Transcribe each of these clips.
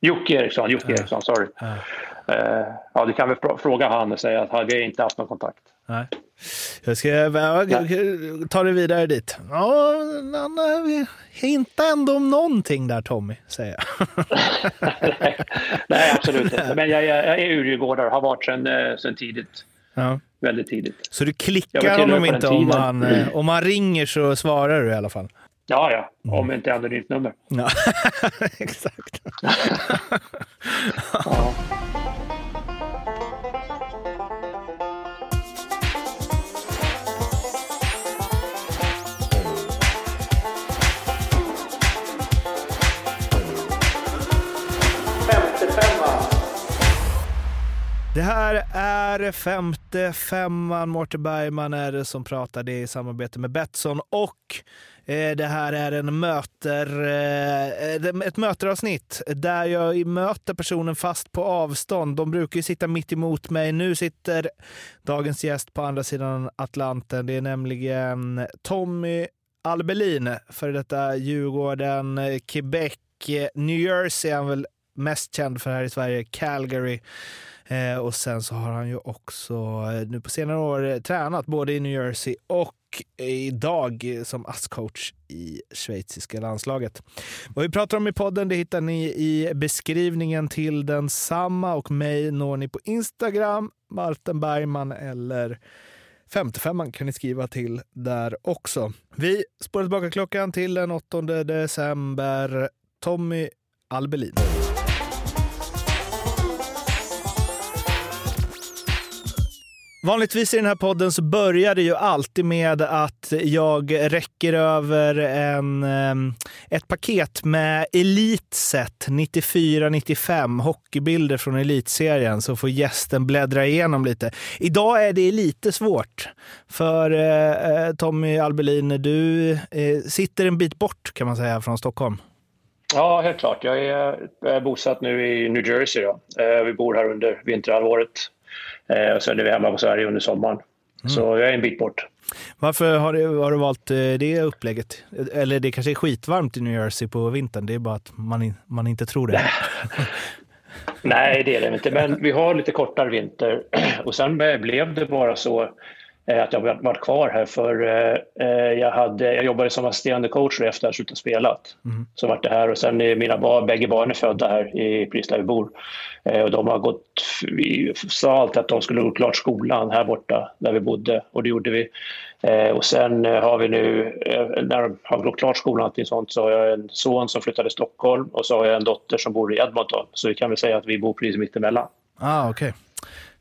Jocke Eriksson, Jocke Eriksson, sorry. Ja. Uh, ja, du kan väl fråga han och säga att har inte haft någon kontakt. Nej. Jag ska ta det vidare dit. Ja, han hinta ändå om någonting där Tommy, säger jag. Nej, absolut inte. Men jag, jag, jag är urgårdare, har varit sedan, eh, sedan tidigt. Ja. Väldigt tidigt. Så du klickar honom inte om han, om han ringer så svarar du i alla fall? Ja, ja. Om mm. inte anonymt nummer. Ja, exakt. ja. Det här är femte femman. Mårten Bergman är det som är i samarbete med Betsson och Eh, det här är en möter, eh, eh, ett möteravsnitt där jag möter personen fast på avstånd. De brukar ju sitta mitt emot mig. Nu sitter dagens gäst på andra sidan Atlanten. Det är nämligen Tommy Albelin, före detta Djurgården, Quebec, New Jersey är han väl mest känd för här i Sverige, Calgary. Eh, och sen så har han ju också nu på senare år tränat både i New Jersey och idag som ASS-coach i schweiziska landslaget. Vad vi pratar om i podden det hittar ni i beskrivningen till densamma och mig når ni på Instagram, Martin Bergman eller 55 kan ni skriva till där också. Vi spårar tillbaka klockan till den 8 december. Tommy Albelin. Vanligtvis i den här podden så börjar det ju alltid med att jag räcker över en, ehm, ett paket med Elitset 94-95, hockeybilder från elitserien, så får gästen bläddra igenom lite. Idag är det lite svårt, för eh, eh, Tommy Albelin, du eh, sitter en bit bort kan man säga från Stockholm. Ja, helt klart. Jag är, är bosatt nu i New Jersey. Då. Eh, vi bor här under vinterhalvåret och sen är vi hemma på Sverige under sommaren. Mm. Så jag är en bit bort. Varför har du, har du valt eh, det upplägget? Eller det kanske är skitvarmt i New Jersey på vintern, det är bara att man, man inte tror det. Nej, det är det inte. Men vi har lite kortare vinter och sen blev det bara så Eh, att jag varit kvar här för eh, eh, jag, hade, jag jobbade som assisterande coach efter att ha slutat spelat. Mm. Så vart det här och sen är mina barn, bägge barn är födda här i precis där vi bor. Och de har gått, vi sa alltid att de skulle gå klart skolan här borta där vi bodde och det gjorde vi. Och sen har vi nu, när de har gått klart skolan och allting sånt, så har jag en son som flyttade till Stockholm och så har jag en dotter som bor i Edmonton. Så vi kan väl säga att vi bor precis mittemellan. Ah, okay.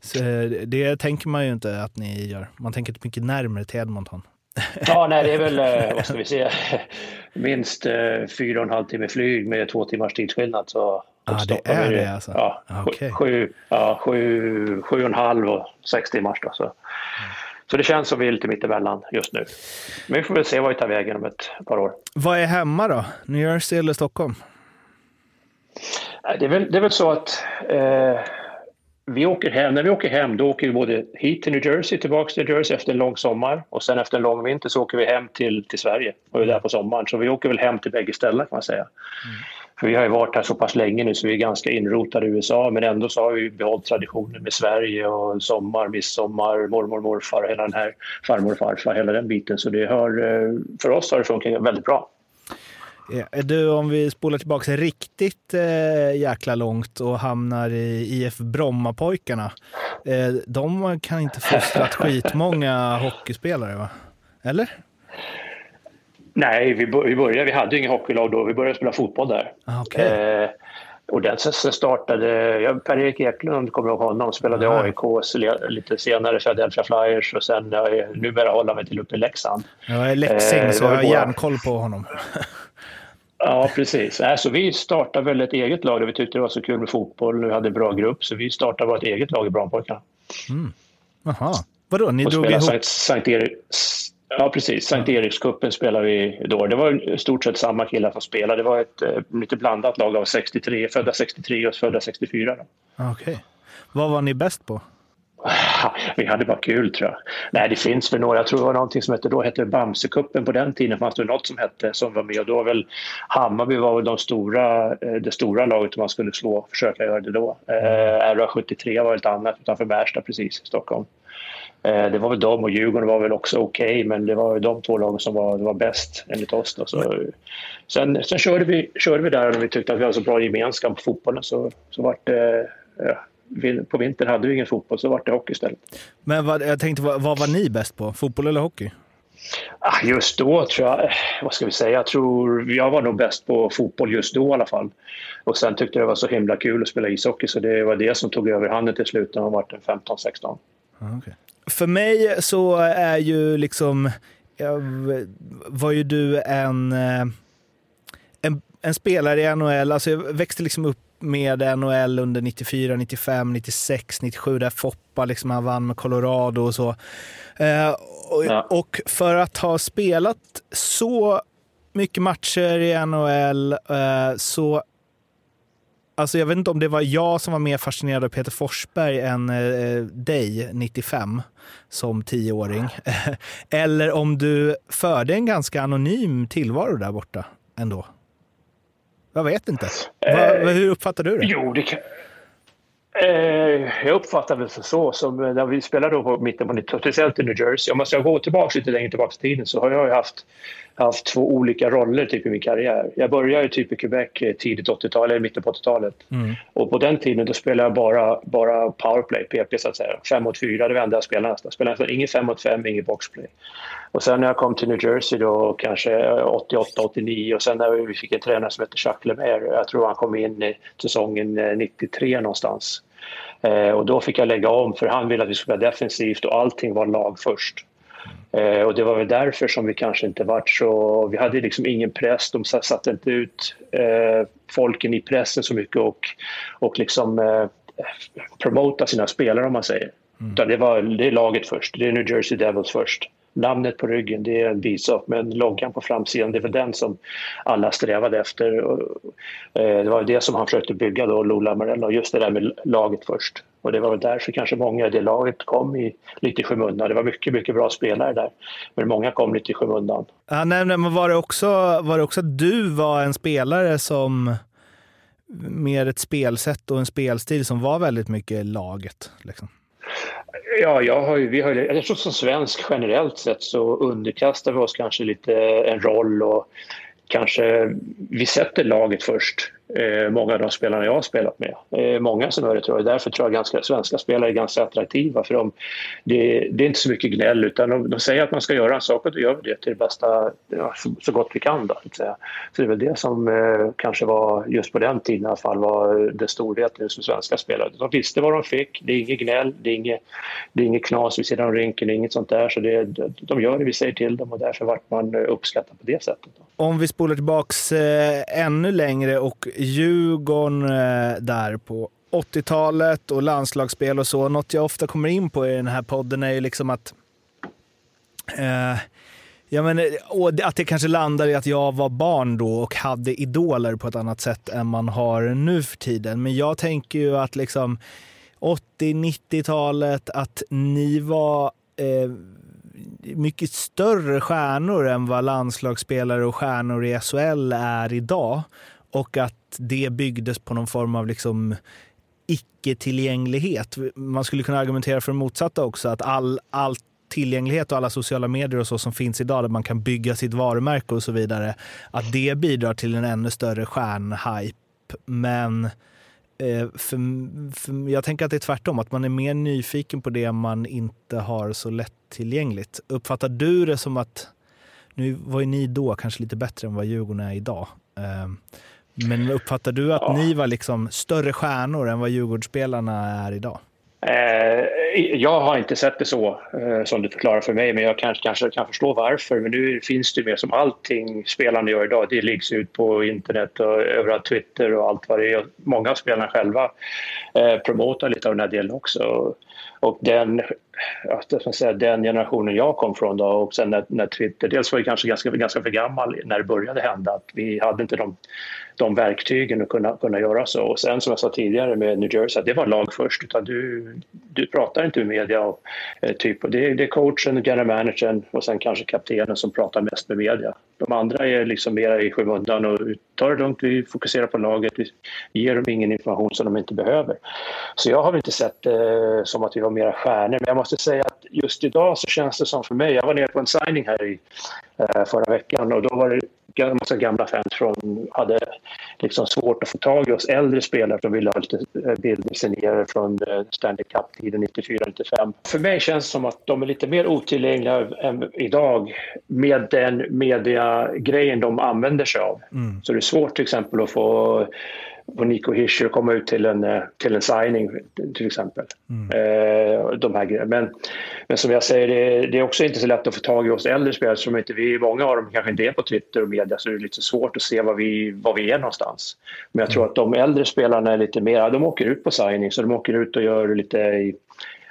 Så eh, det tänker man ju inte att ni gör. Man tänker mycket närmare till Edmonton. Ja, nej, det är väl, eh, vad ska vi säga, minst eh, fyra och en halv timme flyg med två timmars tidsskillnad. Så Ja, ah, det är det alltså? Ja, okay. sju, ja sju, sju och en halv och sex timmars. Då, så. Mm. så det känns som vi är lite mittemellan just nu. Men vi får väl se vad vi tar vägen om ett par år. Vad är hemma då? New Jersey eller Stockholm? Det är väl, det är väl så att eh, vi åker hem, när vi åker hem då åker vi både hit till New Jersey, tillbaka till New Jersey efter en lång sommar och sen efter en lång vinter så åker vi hem till, till Sverige och är där på sommaren. Så vi åker väl hem till bägge ställen kan man säga. Mm. För vi har ju varit här så pass länge nu så vi är ganska inrotade i USA men ändå så har vi behållit traditionen med Sverige och sommar, midsommar, mormor, morfar och hela den här farmor farfar, hela den biten. Så det har, eh, för oss har det funkat väldigt bra. Du, om vi spolar tillbaka riktigt eh, jäkla långt och hamnar i IF Brommapojkarna. Eh, de kan inte fostrat skitmånga hockeyspelare, va? Eller? Nej, vi, vi började, vi hade inget hockeylag då. Vi började spela fotboll där. Ah, okay. eh, och den sen startade, ja, Per-Erik Eklund, kommer ihåg honom, spelade i AIK lite senare, Philadelphia Flyers och sen ja, numera håller mig till uppe i Leksand. Jag är Leksing eh, så jag har järnkoll på honom. Ja, precis. Alltså, vi startade väl ett eget lag. Vi tyckte det var så kul med fotboll. Vi hade en bra grupp, så vi startade vårt eget lag i Brommapojkarna. Mm. Vadå, ni och drog ihop? Sankt, Sankt Erik, ja, precis. Sankt Erikscupen spelade vi då. Det var i stort sett samma killar som spelade. Det var ett eh, lite blandat lag av 63, födda 63 och födda 64. Okej. Okay. Vad var ni bäst på? Vi hade bara kul tror jag. Nej, det finns väl några. Jag tror det var någonting som hette, då hette Bamsekuppen på den tiden. fanns det något som hette som var med och då var väl Hammarby var väl de stora, eh, det stora laget man skulle slå, försöka göra det då. Eh, RA73 var ett annat utanför Märsta precis i Stockholm. Eh, det var väl de och Djurgården var väl också okej, okay, men det var de två lagen som var, var bäst enligt oss. Då. Så, sen sen körde, vi, körde vi där och vi tyckte att vi hade så bra gemenskap på fotbollen så, så vart det ja, på vintern hade vi ingen fotboll, så vart det hockey istället. Men vad, jag tänkte, vad, vad var ni bäst på? Fotboll eller hockey? Ah, just då tror jag, vad ska vi säga, jag tror jag var nog bäst på fotboll just då i alla fall. Och sen tyckte jag det var så himla kul att spela ishockey så det var det som tog över handen till slut när man var 15-16. Ah, okay. För mig så är ju liksom, var ju du en, eh, en, en spelare i NHL, alltså jag växte liksom upp med NHL under 94, 95, 96, 97 där Foppa liksom han vann med Colorado och så. Eh, och, ja. och, för att ha spelat så mycket matcher i NHL eh, så Alltså jag vet inte om det var jag som var mer fascinerad av Peter Forsberg än eh, dig 95 som tioåring. Eller om du förde en ganska anonym tillvaro där borta ändå. Jag vet inte. Eh, Va, hur uppfattar du det? Jo, det kan... Eh, jag uppfattar det så. Som när vi spelade då på mitten på 90-talet, speciellt i New Jersey. Om jag gå tillbaka lite längre tillbaka i tiden så har jag haft, haft två olika roller typ, i min karriär. Jag började typ i Quebec tidigt 80-tal, eller mitten på 80-talet. Mm. Och på den tiden då spelade jag bara, bara powerplay, PP så att säga. Fem mot fyra, det var enda jag spelade nästan. Spelade nästan ingen fem mot fem, ingen boxplay. Och sen när jag kom till New Jersey då kanske 88, 89 och sen när vi fick en tränare som heter Jacques Lemaire. Jag tror han kom in i säsongen 93 eh, någonstans. Eh, och då fick jag lägga om för han ville att vi skulle spela defensivt och allting var lag först. Eh, och det var väl därför som vi kanske inte vart så... Vi hade liksom ingen press, de satte inte ut eh, folken i pressen så mycket och, och liksom eh, promota sina spelare om man säger. Mm. det, var, det är laget först, det är New Jersey Devils först namnet på ryggen, det är en bisak, men loggan på framsidan, det är väl den som alla strävade efter. Eh, det var det som han försökte bygga då, Lola Marello, just det där med laget först. Och det var väl därför kanske många i det laget kom i, lite i skymundan. Det var mycket, mycket bra spelare där, men många kom lite i skymundan. Ja, nej, nej, men var det, också, var det också att du var en spelare som mer ett spelsätt och en spelstil som var väldigt mycket laget? Liksom? Ja, jag, har ju, vi har, jag tror som svensk generellt sett så underkastar vi oss kanske lite en roll och kanske vi sätter laget först eh, många av de spelarna jag har spelat med. Eh, många som gör det tror jag. Därför tror jag ganska, svenska spelare är ganska attraktiva för de, Det, det är inte så mycket gnäll utan de, de, säger att man ska göra en sak och då gör vi det till det bästa, ja, så, så, gott vi kan. Då, så, det är väl det som eh, kanske var, just på den tiden i alla fall, var eh, det storheten som svenska spelare. De visste vad de fick, det är inget gnäll, det är inget, det är inget knas vid sidan av rinken, inget sånt där. Så det, de gör det vi säger till dem och därför vart man eh, uppskattad på det sättet. Då. Om vi spolar tillbaks eh, ännu längre och Djurgården eh, där på 80-talet och landslagsspel och så. Något jag ofta kommer in på i den här podden är ju liksom att eh, Ja, men, eh, och att det kanske landar i att jag var barn då och hade idoler på ett annat sätt än man har nu för tiden. Men jag tänker ju att liksom 80-90-talet, att ni var eh, mycket större stjärnor än vad landslagsspelare och stjärnor i SHL är idag. Och att det byggdes på någon form av liksom icke-tillgänglighet. Man skulle kunna argumentera för det motsatta också, att all, all tillgänglighet och alla sociala medier och så som finns idag, där man kan bygga sitt varumärke och så vidare, att det bidrar till en ännu större stjärnhype. Men eh, för, för, jag tänker att det är tvärtom, att man är mer nyfiken på det man inte har så lättillgängligt. Uppfattar du det som att, nu var ju ni då kanske lite bättre än vad Djurgården är idag, eh, men uppfattar du att ja. ni var liksom större stjärnor än vad Djurgårdsspelarna är idag? Eh, jag har inte sett det så eh, som du förklarar för mig, men jag kanske, kanske kan förstå varför. Men nu finns det mer som allting spelarna gör idag. Det läggs ut på internet och överallt Twitter och allt vad det är. Många av spelarna själva eh, promotar lite av den här delen också. Och den, att säga, den generationen jag kom från då, och sen när, när Twitter, dels var jag kanske ganska, ganska för gammal när det började hända, att vi hade inte de, de verktygen att kunna, kunna göra så. Och sen som jag sa tidigare med New Jersey, att det var lag först, utan du, du pratar inte med media. Och, eh, typ, och det, det är coachen, general managern och sen kanske kaptenen som pratar mest med media. De andra är liksom mer i skymundan och tar det lugnt, vi fokuserar på laget, vi ger dem ingen information som de inte behöver. Så jag har väl inte sett det eh, som att vi var mera stjärnor, men jag måste säga att just idag så känns det som för mig, jag var nere på en signing här i eh, förra veckan och då var det en massa gamla fans som hade liksom svårt att få tag i oss äldre spelare som ville ha lite eh, bilder signerade från eh, Stanley Cup-tiden 94-95. För mig känns det som att de är lite mer otillgängliga än idag med den mediagrejen de använder sig av. Mm. Så det är svårt till exempel att få och Nico Hischer komma ut till en, eh, till en signing till exempel. Mm. Eh, de här men, men som jag säger, det, det, är också inte så lätt att få tag i oss äldre spelare som inte vi, många av dem kanske inte är på Twitter och media så det är lite svårt att se var vi, var vi är någonstans. Men jag tror mm. att de äldre spelarna är lite mer, de åker ut på signing så de åker ut och gör lite i,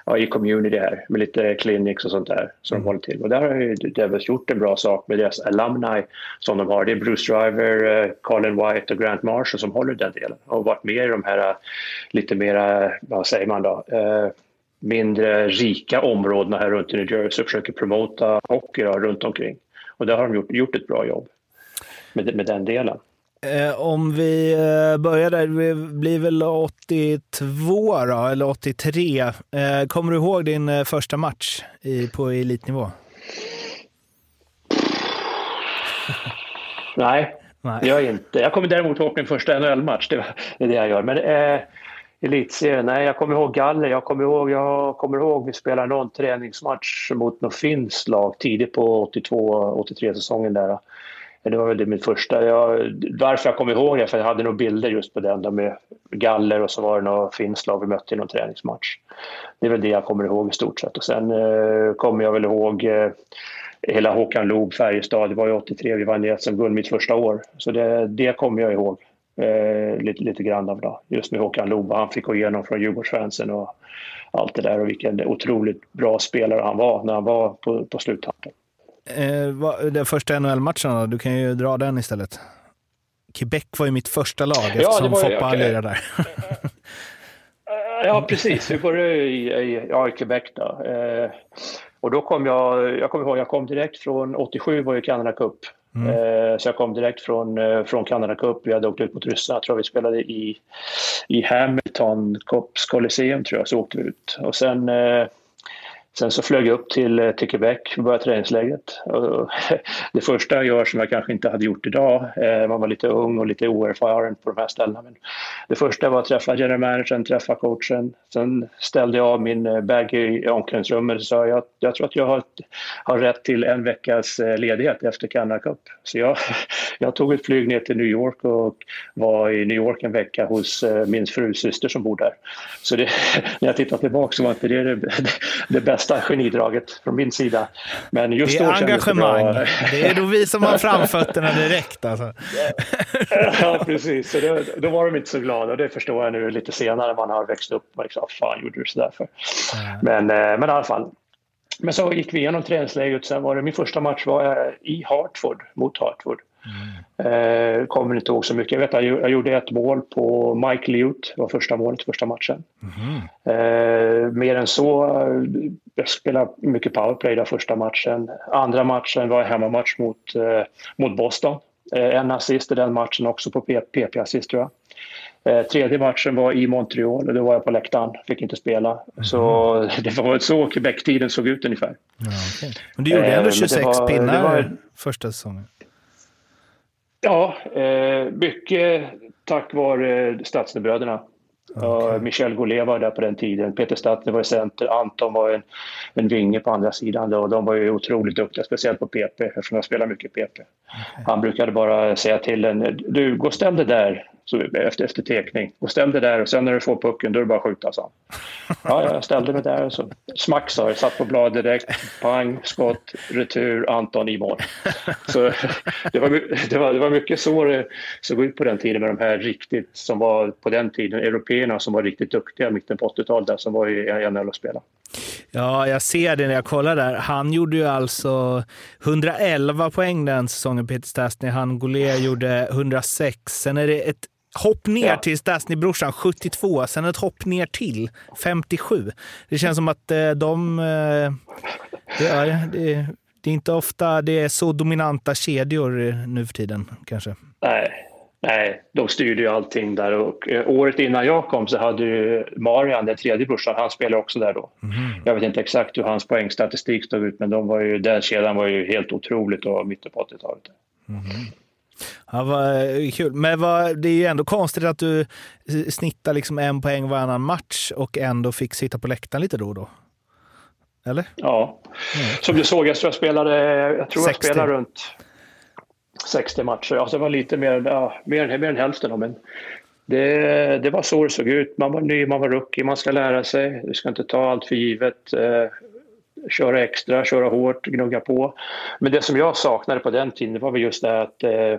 ja, i community här med lite clinics och sånt där som mm. de håller till. Och där har ju Devils gjort en bra sak med deras alumni som de har. Det är Bruce Driver, uh, Colin White och Grant Marshall som håller den delen och varit med i de här uh, lite mera, vad säger man då, uh, mindre rika områdena här runt i New Jersey och försöker promota hockey då, runt omkring. Och där har de gjort, gjort ett bra jobb med, med den delen. Eh, om vi eh, börjar där, det blir väl 82 då, eller 83. Eh, kommer du ihåg din första match på elitnivå? Nej, Nej, jag inte. Jag kommer däremot ihåg min första NHL-match, det, det är det jag gör. Men eh, elitserien, nej, jag kommer ihåg galler. Jag kommer ihåg, jag kommer ihåg vi spelade någon träningsmatch mot något finskt lag tidigt på 82-83 säsongen där. Det var väl det mitt första. Jag, varför jag kommer ihåg det, för jag hade nog bilder just på den, med galler och så var det något finskt lag vi mötte i någon träningsmatch. Det är väl det jag kommer ihåg i stort sett. Och sen eh, kommer jag väl ihåg eh, hela Håkan Loob, Färjestad, det var ju 83, vi vann SM-guld mitt första år. Så det, det kommer jag ihåg eh, lite, lite grann av då. Just med Håkan Loob, han fick gå igenom från Djurgårdsfansen och allt det där och vilken otroligt bra spelare han var när han var på, på sluttampen. Eh, den första NHL-matchen du kan ju dra den istället. Quebec var ju mitt första lag eftersom ja, Foppa okay. lirade där. ja, precis. Vi började i, i, ja, i Quebec då. Eh, och då kom jag, jag kommer ihåg, jag kom direkt från 87 var ju Canada Cup. Mm. Eh, så jag kom direkt från, eh, från Canada Cup. Vi hade åkt ut mot Ryssland. Jag tror vi spelade i, i Hamilton Cops Coliseum tror jag, så åkte vi ut. Och sen eh, Sen så flög jag upp till, eh, Tyckebäck Quebec och började träningsläget. Det första jag gör som jag kanske inte hade gjort idag, eh, man var lite ung och lite oerfaren på de här ställena. Men det första var att träffa general managern, träffa coachen. Sen ställde jag av min eh, bag i omklädningsrummet och sa jag, jag tror att jag har, har rätt till en veckas ledighet efter Canada Cup. Så jag, jag tog ett flyg ner till New York och var i New York en vecka hos min frus syster som bor där. Så det, när jag tittar tillbaka så var inte det det, det bästa bästa genidraget från min sida. Men just det är engagemang. Det, det, är då vi som har framfötterna direkt. Alltså. ja, precis. Så det, då var de inte så glada och det förstår jag nu lite senare man har växt upp. Man liksom, fan gjorde du sådär för? Mm. Men, eh, men i alla fall. Men så gick vi igenom träningsläget. Sen var det min första match var i Hartford, mot Hartford. Mm. Eh, kommer inte ihåg så mycket. Jag vet att jag gjorde ett mål på Mike Liut, det var första målet, första matchen. Mm. Eh, mer än så, jag spelade mycket powerplay där första matchen. Andra matchen var hemmamatch mot, eh, mot Boston. Eh, en assist i den matchen också på PP-assist tror jag. Eh, tredje matchen var i Montreal och då var jag på läktaren, fick inte spela. Mm. Så det var så Quebec-tiden såg ut ungefär. Ja, okay. Men du gjorde ändå 26 var, pinnar var, första säsongen. Ja, eh, mycket tack vare Stadsnebröderna. Okay. Michel Goulet var där på den tiden. Peter Stattner var i center. Anton var en, en vinge på andra sidan. Då. De var ju otroligt duktiga, speciellt på PP eftersom jag spelar mycket PP. Okay. Han brukade bara säga till en, du gå ställ dig där så efter, efter tekning. Och ställ dig där och sen när du får pucken då är det bara att skjuta, sa Ja, jag ställde mig där och så smack sa jag, satt på blad direkt, pang, skott, retur, Anton i mål. Så det var, det var, det var mycket så det såg ut på den tiden med de här riktigt, som var på den tiden, européerna som var riktigt duktiga mitten på 80-talet, som var i NHL och spelade. Ja, jag ser det när jag kollar där. Han gjorde ju alltså 111 poäng den säsongen, Peter Stastny. Han Golé gjorde 106. Sen är det ett hopp ner ja. till Stasny-brorsan 72, sen ett hopp ner till 57. Det känns som att eh, de... Eh, det, är, det, det är inte ofta det är så dominanta kedjor nu för tiden kanske. Nej, Nej, de styrde ju allting där och eh, året innan jag kom så hade ju Marian, den tredje brorsan, han spelade också där då. Mm. Jag vet inte exakt hur hans poängstatistik stod ut, men de var ju, den kedjan var ju helt otroligt då, mitten på 80-talet. Mm. Ja, vad eh, kul. Men vad, det är ju ändå konstigt att du snittar liksom en poäng varannan match och ändå fick sitta på läktaren lite då och då. Eller? Ja. Mm. Som du såg, jag tror jag spelade, jag tror jag spelade runt 60 matcher. Alltså det var lite mer, ja, mer, mer än hälften. Men det, det var så det såg ut. Man var ny, man var rookie, man ska lära sig. Du ska inte ta allt för givet. Köra extra, köra hårt, gnugga på. Men det som jag saknade på den tiden var väl just det att eh,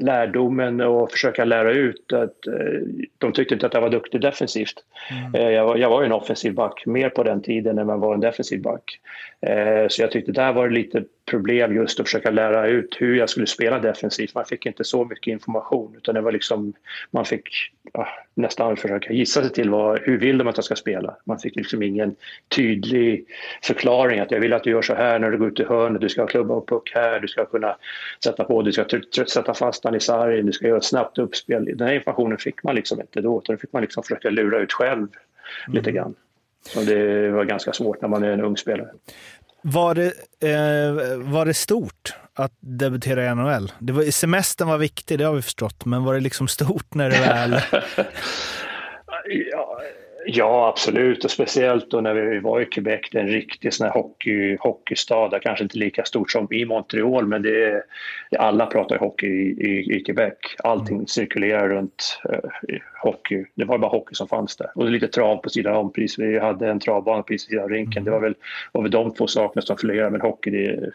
lärdomen och försöka lära ut att eh, de tyckte inte att jag var duktig defensivt. Mm. Eh, jag, var, jag var en offensiv back mer på den tiden än man var en defensiv back. Eh, så jag tyckte där var det lite problem just att försöka lära ut hur jag skulle spela defensivt. Man fick inte så mycket information utan det var liksom, man fick ja, nästan försöka gissa sig till vad, hur vill de att jag ska spela. Man fick liksom ingen tydlig förklaring att jag vill att du gör så här när du går ut i hörnet, du ska klubba upp puck här, du ska kunna sätta på, du ska sätta fast den i sargen, du ska göra ett snabbt uppspel. Den här informationen fick man liksom inte då utan fick man liksom försöka lura ut själv mm. lite grann. Så det var ganska svårt när man är en ung spelare. Var det, eh, var det stort att debutera i NHL? Det var, semestern var viktig, det har vi förstått, men var det liksom stort när det väl... ja, Ja, absolut. Och speciellt då när vi var i Quebec, det är en riktig sån här hockey, hockeystad. Kanske inte lika stort som i Montreal, men det är, alla pratar hockey i, i, i Quebec. Allting mm. cirkulerar runt uh, hockey. Det var bara hockey som fanns där. Och lite trav på sidan om. Precis. Vi hade en travbana på sidan av rinken. Det var väl, var väl de två sakerna som flera, men hockey, det,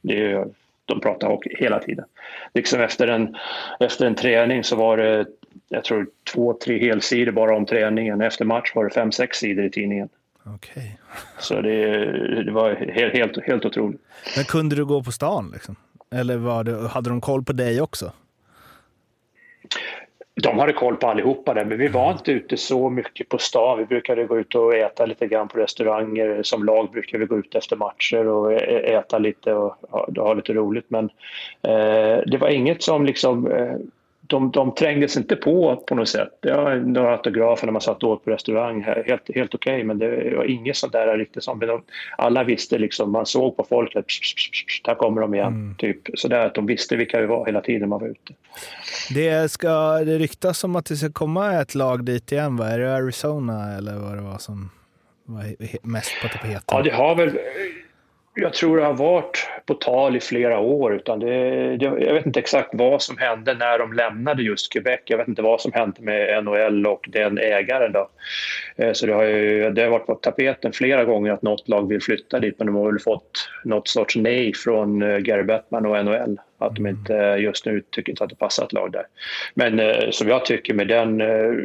det de pratar hockey hela tiden. Liksom efter en, efter en träning så var det jag tror två, tre helsidor bara om träningen. Efter match var det fem, sex sidor i tidningen. Okay. Så det, det var helt, helt, helt otroligt. Men kunde du gå på stan? Liksom? Eller var det, hade de koll på dig också? De hade koll på allihopa där, men vi var inte ute så mycket på stan. Vi brukade gå ut och äta lite grann på restauranger. Som lag brukade vi gå ut efter matcher och äta lite och ha lite roligt. Men eh, det var inget som liksom eh, de, de trängdes inte på på något sätt. Ja, några autografer när man satt åt på restaurang, helt, helt okej, okay, men det var inget sånt där riktigt som... De, alla visste liksom, man såg på folk att där kommer de igen. Mm. Typ sådär att de visste vilka vi var hela tiden man var ute. Det, ska, det ryktas om att det ska komma ett lag dit igen, va? Är det Arizona eller vad det var som var mest på tapeten? Ja, det har väl jag tror det har varit på tal i flera år. Utan det, det, jag vet inte exakt vad som hände när de lämnade just Quebec. Jag vet inte vad som hände med NHL och den ägaren. Då. Eh, så det har, ju, det har varit på tapeten flera gånger att något lag vill flytta dit men de har väl fått något sorts nej från eh, Gary Bettman och NHL. Att de inte just nu tycker inte att det passar ett lag där. Men eh, som jag tycker med den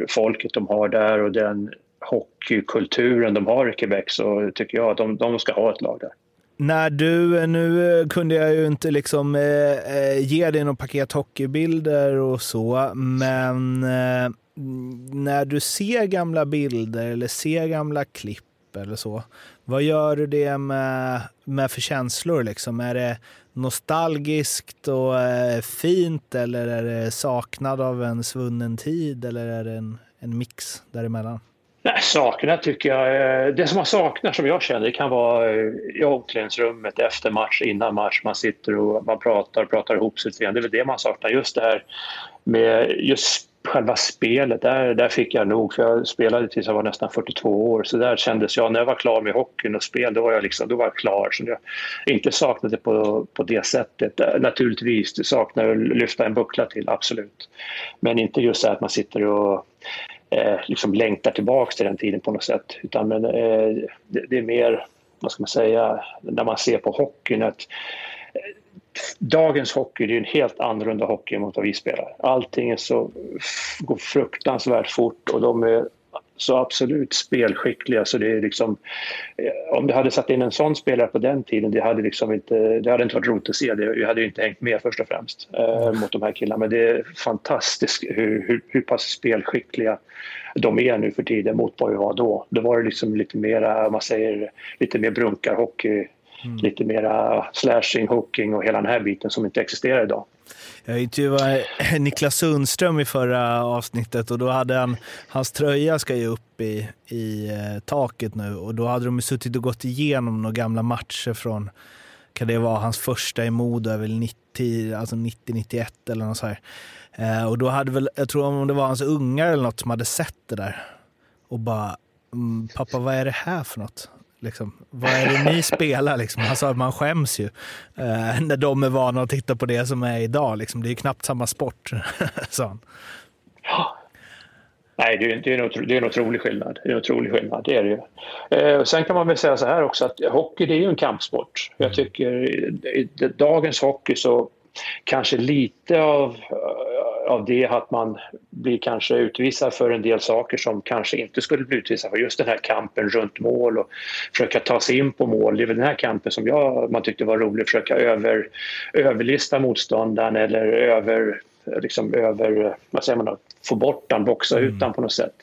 folket de har där och den hockeykulturen de har i Quebec så tycker jag att de, de ska ha ett lag där. När du, nu eh, kunde jag ju inte liksom eh, eh ge dig något paket hockeybilder och så, men eh, när du ser gamla bilder eller ser gamla klipp eller så, vad gör du det med, med för känslor? Liksom? Är det nostalgiskt och eh, fint eller är det saknad av en svunnen tid eller är det en, en mix däremellan? Nej, sakna tycker jag. Eh, det som man saknar som jag känner det kan vara eh, i omklädningsrummet efter match, innan match. Man sitter och man pratar och pratar ihop sig. Det är väl det man saknar. Just det här med just själva spelet. Där, där fick jag nog. För jag spelade tills jag var nästan 42 år. Så där kändes jag. När jag var klar med hockeyn och spel, då var jag, liksom, då var jag klar. Så jag inte saknade det på, på det sättet. Eh, naturligtvis, det saknar att lyfta en buckla till, absolut. Men inte just så att man sitter och eh, liksom längtar tillbaka till den tiden på något sätt. Utan men, eh, det, det, är mer, vad ska man säga, när man ser på hockeyn att eh, dagens hockey det är en helt annorlunda hockey mot vad vi spelar. Allting är så, går fruktansvärt fort och de är så absolut spelskickliga så det är liksom eh, om du hade satt in en sån spelare på den tiden det hade liksom inte, det hade inte varit roligt att se. Det, jag hade inte hängt med först och främst eh, mot de här killarna men det är fantastiskt hur, hur, hur pass spelskickliga de är nu för tiden mot vad vi var då. Då var det liksom lite mera, man säger, lite mer brunkarhockey Mm. Lite mera slashing, hooking och hela den här biten som inte existerar idag. Jag intervjuade Niklas Sundström i förra avsnittet och då hade han, hans tröja ska ju upp i, i eh, taket nu och då hade de suttit och gått igenom några gamla matcher från, kan det vara hans första i Modo, är väl 90, alltså 90-91 eller något så här. Eh, och då hade väl, jag tror om det var hans ungar eller något som hade sett det där och bara, mm, pappa vad är det här för något? Liksom, vad är det ni spelar? Liksom? Att man skäms ju eh, när de är vana att titta på det som är idag. Liksom. Det är ju knappt samma sport, sa han. Ja. Nej, det är, det, är en, det är en otrolig skillnad. Det är en otrolig skillnad, det är det ju. Eh, sen kan man väl säga så här också att hockey det är ju en kampsport. Jag tycker i, i dagens hockey så kanske lite av av det att man blir kanske utvisad för en del saker som kanske inte skulle bli utvisad för. Just den här kampen runt mål och försöka ta sig in på mål. Det är väl den här kampen som jag, man tyckte var rolig, försöka över, överlista motståndaren eller över liksom över, vad säger man då, få bort den, boxa ut den på något sätt.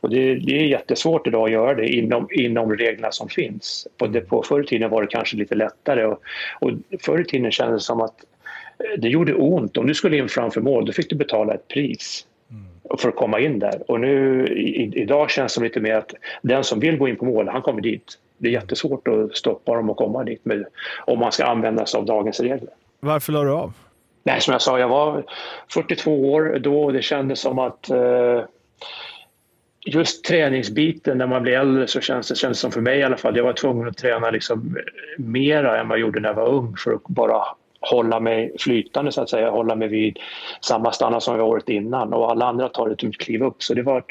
Och det, det, är jättesvårt idag att göra det inom, inom reglerna som finns. På, det, på förr i tiden var det kanske lite lättare och, och förr i tiden kändes det som att det gjorde ont. Om du skulle in framför mål då fick du betala ett pris för att komma in där. Och nu i, idag känns det lite mer att den som vill gå in på mål, han kommer dit. Det är jättesvårt att stoppa dem och komma dit med, om man ska använda sig av dagens regler. Varför la du av? Nej, som jag sa, jag var 42 år då och det kändes som att eh, just träningsbiten när man blir äldre så känns det känns som för mig i alla fall. Jag var tvungen att träna liksom mera än vad jag gjorde när jag var ung för att bara hålla mig flytande så att säga, hålla mig vid samma standard som jag året innan och alla andra tar ett kliv upp. Så det var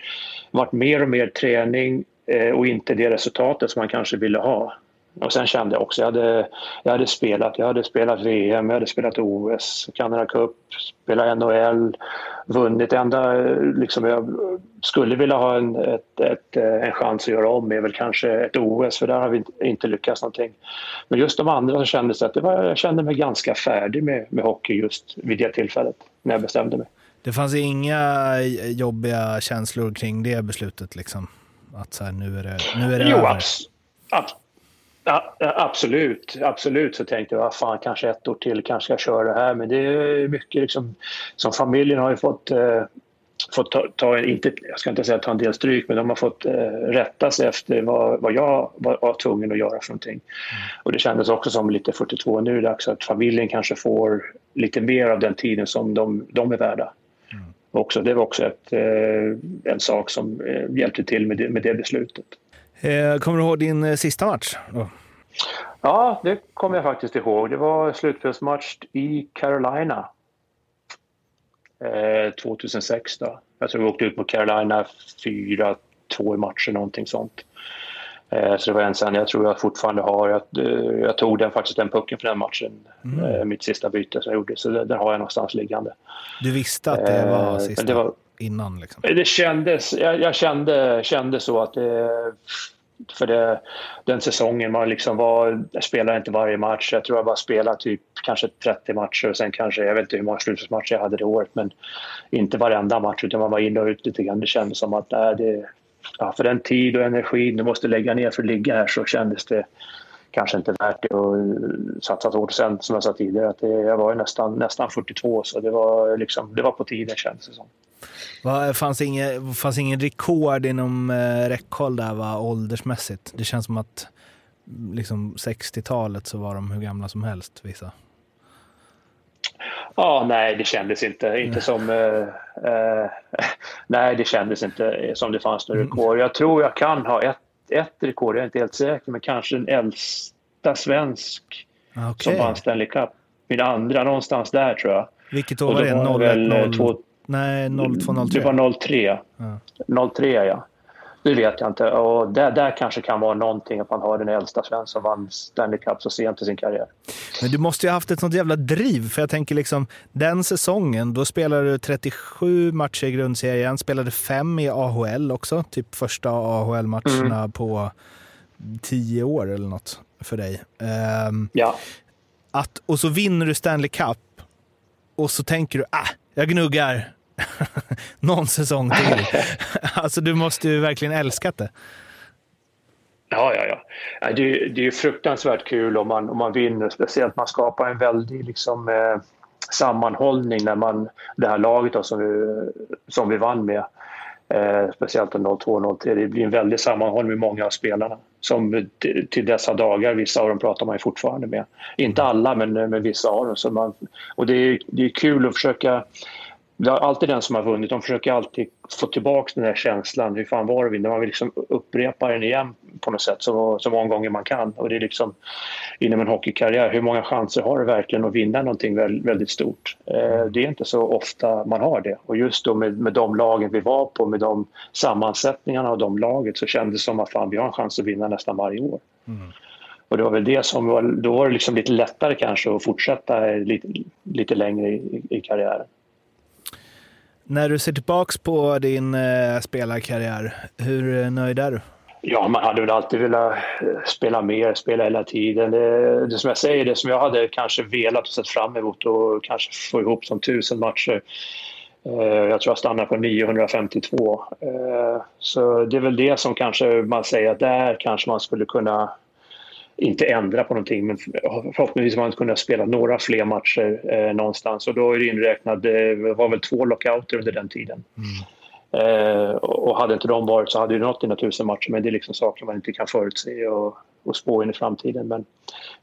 varit mer och mer träning eh, och inte det resultatet som man kanske ville ha. Och sen kände jag också, jag hade, jag hade spelat, jag hade spelat VM, jag hade spelat OS, Canada Cup, spelat NHL, vunnit. enda liksom jag skulle vilja ha en, ett, ett, en chans att göra om är väl kanske ett OS, för där har vi inte lyckats någonting. Men just de andra så kändes det att det var, jag kände mig ganska färdig med, med hockey just vid det tillfället, när jag bestämde mig. Det fanns inga jobbiga känslor kring det beslutet liksom? Att så här, nu är det, nu är det jo, över? Abs abs Ja, absolut, absolut så tänkte jag, fan kanske ett år till kanske jag köra det här. Men det är mycket liksom, som familjen har ju fått, eh, fått ta, ta, inte, jag ska inte säga ta en del stryk, men de har fått eh, rätta sig efter vad, vad jag var, var tvungen att göra för någonting. Mm. Och det kändes också som lite 42, nu är det dags att familjen kanske får lite mer av den tiden som de, de är värda. Mm. Också, det var också ett, eh, en sak som eh, hjälpte till med det, med det beslutet. Eh, kommer du ihåg din eh, sista match? Oh. Ja, det kommer jag faktiskt ihåg. Det var slutspelsmatch i Carolina. 2006 då. Jag tror vi åkte ut mot Carolina 4-2 i matchen, någonting sånt. Så det var en sen, jag tror jag fortfarande har, jag, jag tog den faktiskt den pucken för den matchen, mm. mitt sista byte som jag gjorde, så den har jag någonstans liggande. Du visste att det var sista? Det var, innan? Liksom. Det kändes, jag, jag, kände, kände så att det, för det, den säsongen man liksom var, jag spelade inte varje match. Jag tror jag bara spelade typ kanske 30 matcher och sen kanske, jag vet inte hur många slutspelsmatcher jag hade det året, men inte varenda match utan man var in och ut lite grann. Det kändes som att nej, det, ja, för den tid och energi du måste lägga ner för att ligga här så kändes det kanske inte värt det att satsa hårt. Sen som jag sa tidigare, att det, jag var nästan, nästan 42 så det var, liksom, det var på tiden kändes det som. Va, fanns, inget, fanns ingen rekord inom eh, räckhåll där va, åldersmässigt? Det känns som att liksom 60-talet så var de hur gamla som helst vissa. Ja, nej, det kändes inte, inte som... Eh, eh, nej, det kändes inte som det fanns några mm. rekord. Jag tror jag kan ha ett, ett rekord, jag är inte helt säker, men kanske den äldsta svensk okay. som vann Stanley Cup. Min andra, någonstans där tror jag. Vilket år var det? 01, 0... Nej, 0203. Det var 03. Ja. 03 ja. Det vet jag inte. Och där, där kanske kan vara någonting att man har den äldsta svensk som vann Stanley Cup så sent i sin karriär. Men du måste ju ha haft ett sånt jävla driv. För jag tänker liksom, den säsongen, då spelade du 37 matcher i grundserien, spelade fem i AHL också. Typ första AHL-matcherna mm. på tio år eller något för dig. Um, ja. Att, och så vinner du Stanley Cup och så tänker du, ah, jag gnuggar någon säsong till. alltså du måste ju verkligen älskat det. Ja, ja, ja. Det, är, det är fruktansvärt kul om man, om man vinner. Speciellt man skapar en väldig liksom, eh, sammanhållning när man, det här laget då, som, vi, som vi vann med. Eh, speciellt 02-03. Det blir en väldig sammanhållning med många av spelarna. Som till dessa dagar, vissa av dem pratar man ju fortfarande med. Inte alla, men med vissa av dem. Så man, och det är, det är kul att försöka det är alltid den som har vunnit. De försöker alltid få tillbaka den här känslan. Hur fan var det? Man vill liksom upprepa den igen på något sätt så, så många gånger man kan. Och det är liksom inom en hockeykarriär, hur många chanser har du verkligen att vinna någonting väldigt, väldigt stort? Eh, det är inte så ofta man har det. Och just då med, med de lagen vi var på, med de sammansättningarna av de laget så kändes det som att fan, vi har en chans att vinna nästan varje år. Mm. Och det var väl det som var, då var det liksom lite lättare kanske att fortsätta lite, lite längre i, i karriären. När du ser tillbaka på din eh, spelarkarriär, hur eh, nöjd är du? Ja, man hade väl alltid velat eh, spela mer, spela hela tiden. Det, det som jag säger, det som jag hade kanske velat och sett fram emot och kanske få ihop som tusen matcher. Eh, jag tror jag stannar på 952. Eh, så det är väl det som kanske man säger att där kanske man skulle kunna inte ändra på någonting men förhoppningsvis man kunna spela några fler matcher eh, någonstans och då är det inräknat, det var väl två lockouter under den tiden. Mm. Eh, och hade inte de varit så hade det nått dina tusen matcher men det är liksom saker man inte kan förutse och, och spå in i framtiden. Men,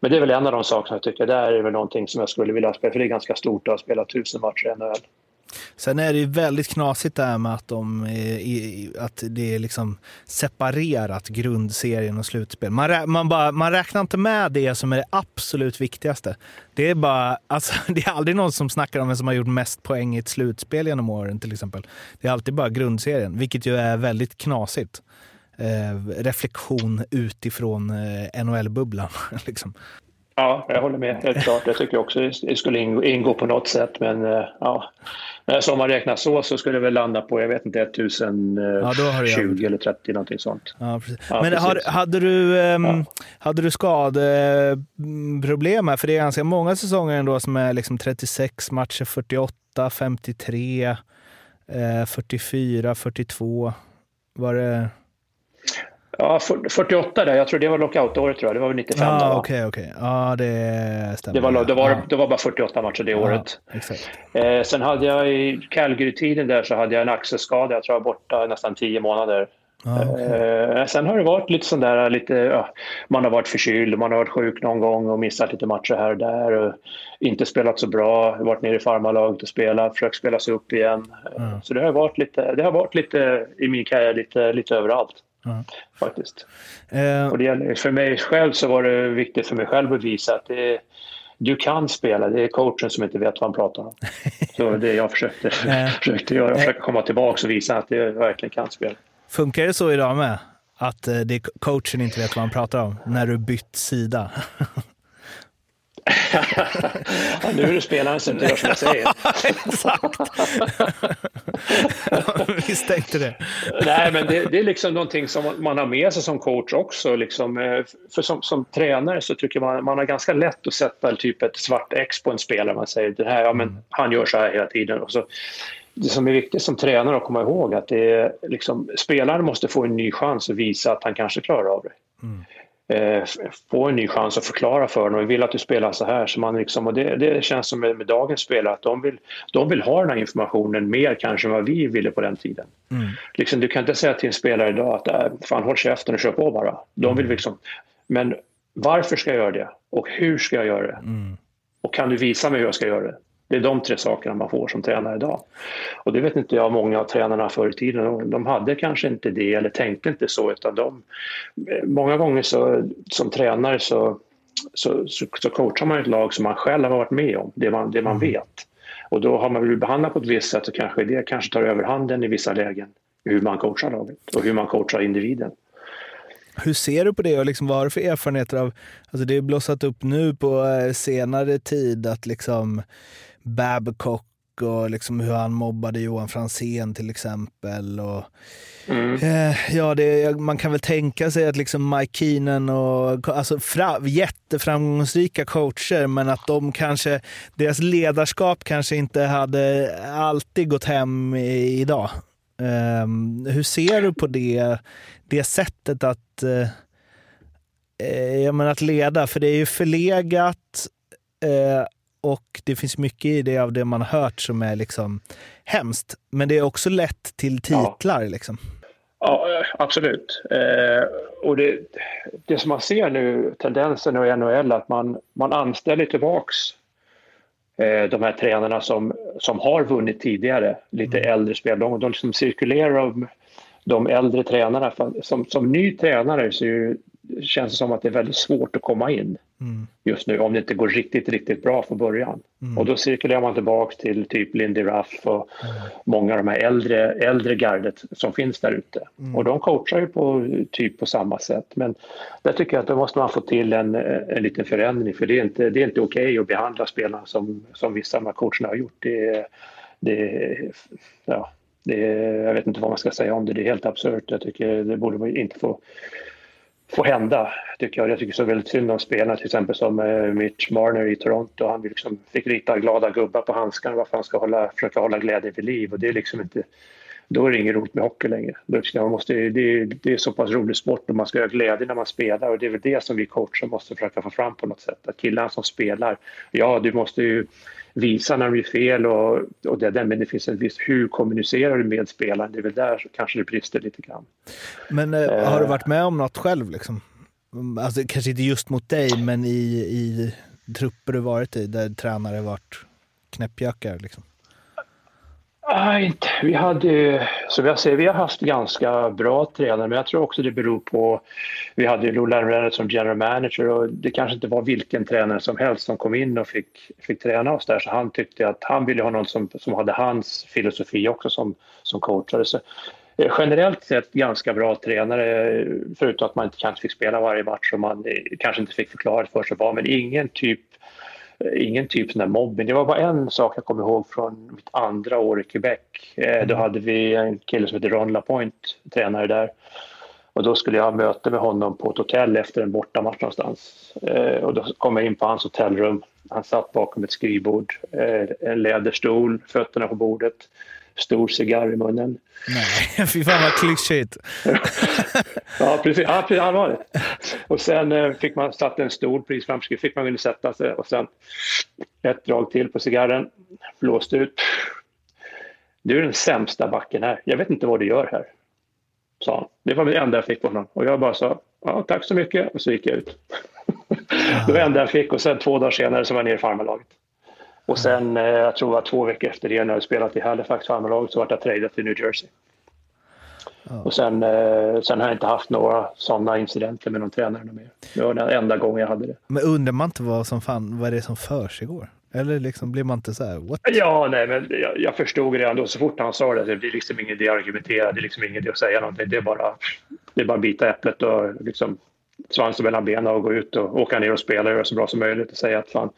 men det är väl en av de sakerna jag tycker, där är väl någonting som jag skulle vilja spela för det är ganska stort att spela tusen matcher i NHL. Sen är det ju väldigt knasigt det här med att, de, eh, att det är liksom separerat grundserien och slutspel. Man, man, bara, man räknar inte med det som är det absolut viktigaste. Det är, bara, alltså, det är aldrig någon som snackar om vem som har gjort mest poäng i ett slutspel genom åren till exempel. Det är alltid bara grundserien, vilket ju är väldigt knasigt. Eh, reflektion utifrån eh, NHL-bubblan. liksom. Ja, jag håller med. Helt klart. Jag tycker också det skulle ingå på något sätt. Men eh, ja, så om man räknar så så skulle det väl landa på, jag vet inte, 1020 ja, eller 30 någonting sånt. Ja, ja, men har, hade, du, um, hade du skadeproblem här? För det är ganska många säsonger ändå som är liksom 36 matcher, 48, 53, eh, 44, 42. Var det... Ja, 48 där. Jag tror det var lockoutåret tror jag. Det var väl 95 ah, då? Okej, okej. Ja, det stämmer. Det var, det, var, ah. det var bara 48 matcher det ah, året. Exakt. Eh, sen hade jag i Calgary-tiden där så hade jag en axelskada. Jag tror jag var borta nästan 10 månader. Ah, okay. eh, sen har det varit lite sån där, lite, ja, man har varit förkyld, man har varit sjuk någon gång och missat lite matcher här och där. Och inte spelat så bra, varit nere i farmarlaget och spelat, försökt spela sig upp igen. Mm. Så det har varit lite, det har varit lite i min karriär, lite, lite överallt. Mm. Faktiskt. Eh. Och det för mig själv så var det viktigt för mig själv att visa att det, du kan spela, det är coachen som inte vet vad han pratar om. Så det jag försökte, eh. försökte göra, försöka komma tillbaka och visa att jag verkligen kan spela. Funkar det så idag med? Att eh, det coachen inte vet vad han pratar om när du bytt sida? ja, nu är det spelaren som inte gör som jag säger. Exakt. Misstänkte det. Nej, men det, det, är liksom någonting som man har med sig som coach också. Liksom, eh, för som, som tränare så tycker man man har ganska lätt att sätta typ ett svart X på en spelare. Man säger det här, ja, men mm. han gör så här hela tiden. Och så, det som är viktigt som tränare att komma ihåg att det är liksom, spelaren måste få en ny chans att visa att han kanske klarar av det. Mm eh, få en ny chans att förklara för dem. Vi vill att du spelar så här. Så man liksom, och det, det känns som med, med, dagens spelare att de vill, de vill ha den här informationen mer kanske än vad vi ville på den tiden. Mm. Liksom, du kan inte säga till en spelare idag att äh, fan håll käften och kör på bara. De vill mm. liksom, men varför ska jag göra det? Och hur ska jag göra det? Mm. Och kan du visa mig hur jag ska göra det? Det är de tre sakerna man får som tränare idag. Och det vet inte jag många av tränarna förr i tiden. De hade kanske inte det eller tänkte inte så utan de... Många gånger så, som tränare så, så, så, så coachar man ett lag som man själv har varit med om, det man, det man mm. vet. Och då har man blivit behandlad på ett visst sätt och kanske det kanske tar överhanden i vissa lägen. hur man coachar laget och hur man coachar individen. Hur ser du på det och liksom, vad har du för erfarenheter av, alltså det är blossat upp nu på eh, senare tid att liksom Babcock och liksom hur han mobbade Johan Fransén till exempel. Och, mm. eh, ja, det, man kan väl tänka sig att liksom Mike Keenan och alltså fra, jätteframgångsrika coacher, men att de kanske, deras ledarskap kanske inte hade alltid gått hem i, idag. Eh, hur ser du på det, det sättet att, eh, eh ja, men att leda? För det är ju förlegat eh, och det finns mycket i det av det man har hört som är liksom hemskt. Men det är också lätt till titlar. Ja. Liksom. Ja, absolut. Eh, och det, det som man ser nu, tendensen i NHL, att man, man anställer tillbaks eh, de här tränarna som, som har vunnit tidigare, lite mm. äldre spelare. De, de liksom cirkulerar de, de äldre tränarna. Som, som ny tränare så är känns det som att det är väldigt svårt att komma in mm. just nu om det inte går riktigt, riktigt bra från början. Mm. Och då cirkulerar man tillbaks till typ Lindy Ruff och mm. många av de här äldre, äldre gardet som finns där ute. Mm. Och de coachar ju på typ på samma sätt. Men där tycker jag att då måste man få till en, en liten förändring för det är inte, det är inte okej okay att behandla spelarna som, som vissa av de här coacherna har gjort. Det, det, ja, det, jag vet inte vad man ska säga om det, det är helt absurt. Jag tycker det borde inte få få hända. Tycker jag. jag tycker så väldigt synd om spelarna till exempel som eh, Mitch Marner i Toronto. Han liksom fick rita glada gubbar på handskarna varför han ska hålla, försöka hålla glädjen vid liv och det är liksom inte då är det inget roligt med hockey längre. Liksom, man måste, det, det är så pass rolig sport och man ska ha glädje när man spelar och det är väl det som vi coacher måste försöka få fram på något sätt. Att killarna som spelar, ja du måste ju visa när de gör fel och, och det där, men det finns en viss, hur kommunicerar du med spelaren? Det är väl där kanske det brister lite grann. Men eh, har du varit med om något själv liksom? Alltså, kanske inte just mot dig, men i, i trupper du varit i där tränare varit knäppjökar liksom? Nej, inte. Vi hade, som jag säger, vi har haft ganska bra tränare, men jag tror också det beror på... Vi hade Lou Lamrell som general manager och det kanske inte var vilken tränare som helst som kom in och fick, fick träna oss där, så han tyckte att han ville ha någon som, som hade hans filosofi också som, som coachare. Så, eh, generellt sett ganska bra tränare, förutom att man inte kanske fick spela varje match och man eh, kanske inte fick förklarat för sig vad, men ingen typ ingen typ sån mobbing. Det var bara en sak jag kommer ihåg från mitt andra år i Quebec. Eh, då mm. hade vi en kille som heter Ron Lapointe, tränare där. Och då skulle jag ha möte med honom på ett hotell efter en bortamatch någonstans. Eh, och då kom jag in på hans hotellrum. Han satt bakom ett skrivbord, en läderstol, fötterna på bordet stor cigarr i munnen. Nej, fy fan vad klyschigt. ja, precis. Ja, precis allvarligt. Och sen eh, fick man satt en stol precis framför fick man kunna sätta sig och sen ett drag till på cigarren, blåste ut. Du är den sämsta backen här. Jag vet inte vad du gör här, sa han. Det var det enda jag fick på honom. Och jag bara sa, ja, tack så mycket. Och så gick jag ut. det var det enda jag fick och sen två dagar senare så var jag nere i farmarlaget. Och sen, eh, jag tror det var två veckor efter det, när jag spelat i Halifax farmarlaget, så vart jag tradad till New Jersey. Oh. Och sen, eh, sen har jag inte haft några sådana incidenter med någon tränare mer. Det var den enda gången jag hade det. Men undrar man inte vad som fan, vad det är som försiggår? Eller liksom blir man inte så här, what? Ja, nej, men jag, jag förstod redan då så fort han sa det. Det blir liksom ingen idé att argumentera, det är liksom ingen idé att säga någonting. Det är bara, det är bara att bita äpplet och liksom svansen mellan benen och gå ut och åka ner och spela och göra så bra som möjligt och säga att fan,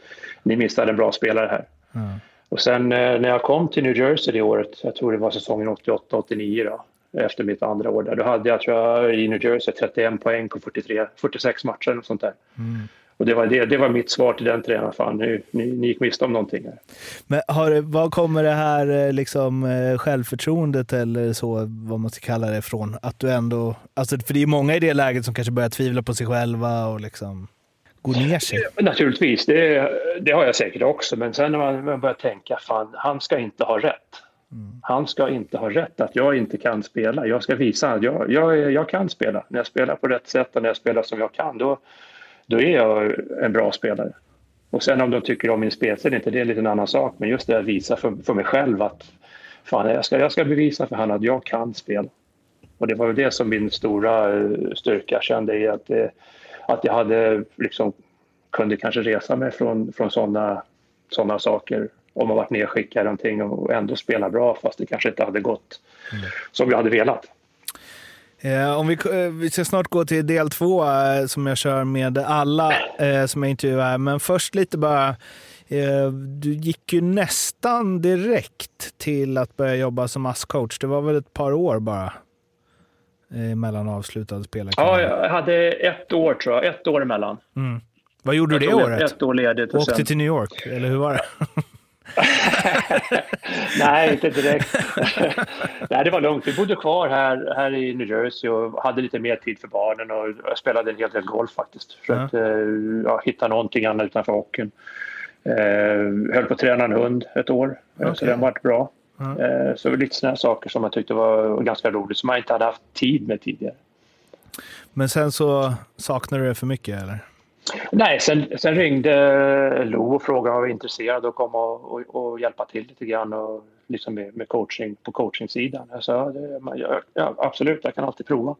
ni missade en bra spelare här. Mm. Och sen eh, när jag kom till New Jersey det året, jag tror det var säsongen 88-89 då, efter mitt andra år där, då hade jag tror jag i New Jersey 31 poäng på 43, 46 matcher och sånt där. Mm. Och det var, det, det var mitt svar till den tränaren. Fan, ni, ni, ni gick miste om någonting. Här. Men har, vad kommer det här eh, liksom, eh, självförtroendet eller så, vad man ska kalla det, från? Att du ändå, alltså, för det är många i det läget som kanske börjar tvivla på sig själva och liksom gå ner sig. Naturligtvis, det, det har jag säkert också. Men sen när man, man börjar tänka, fan, han ska inte ha rätt. Mm. Han ska inte ha rätt att jag inte kan spela. Jag ska visa att jag, jag, jag kan spela. När jag spelar på rätt sätt och när jag spelar som jag kan, då, då är jag en bra spelare. Och sen om de tycker om min spelstil inte, det är en liten annan sak. Men just det att visa för, för mig själv att fan, jag, ska, jag ska bevisa för honom att jag kan spela. Och det var ju det som min stora eh, styrka kände i att, eh, att jag hade liksom, kunde kanske resa mig från, från sådana såna saker om man varit nedskickad någonting och ändå spela bra fast det kanske inte hade gått mm. som vi hade velat. Eh, om vi, eh, vi ska snart gå till del två eh, som jag kör med alla eh, som jag intervjuar. Men först lite bara, eh, du gick ju nästan direkt till att börja jobba som ASS-coach. Det var väl ett par år bara eh, mellan avslutade spelarkarriär? Ja, jag hade ett år tror jag. Ett år emellan. Mm. Vad gjorde du det året? Ett år ledigt. Åkte sen... till New York, eller hur var det? Nej, inte direkt. Nej, det var lugnt. Vi bodde kvar här, här i New Jersey och hade lite mer tid för barnen och spelade en hel del golf faktiskt. Försökte ja. ja, hitta någonting annat utanför hockeyn. Eh, höll på att träna en hund ett år, okay. så den vart bra. Ja. Eh, så lite sådana saker som jag tyckte var ganska roligt som jag inte hade haft tid med tidigare. Men sen så saknade du det för mycket eller? Nej, sen, sen ringde Lo och frågade om jag var intresserad och komma och, och, och, hjälpa till lite grann och liksom med, med coaching på coachingsidan. Jag sa ja, ja, absolut, jag kan alltid prova.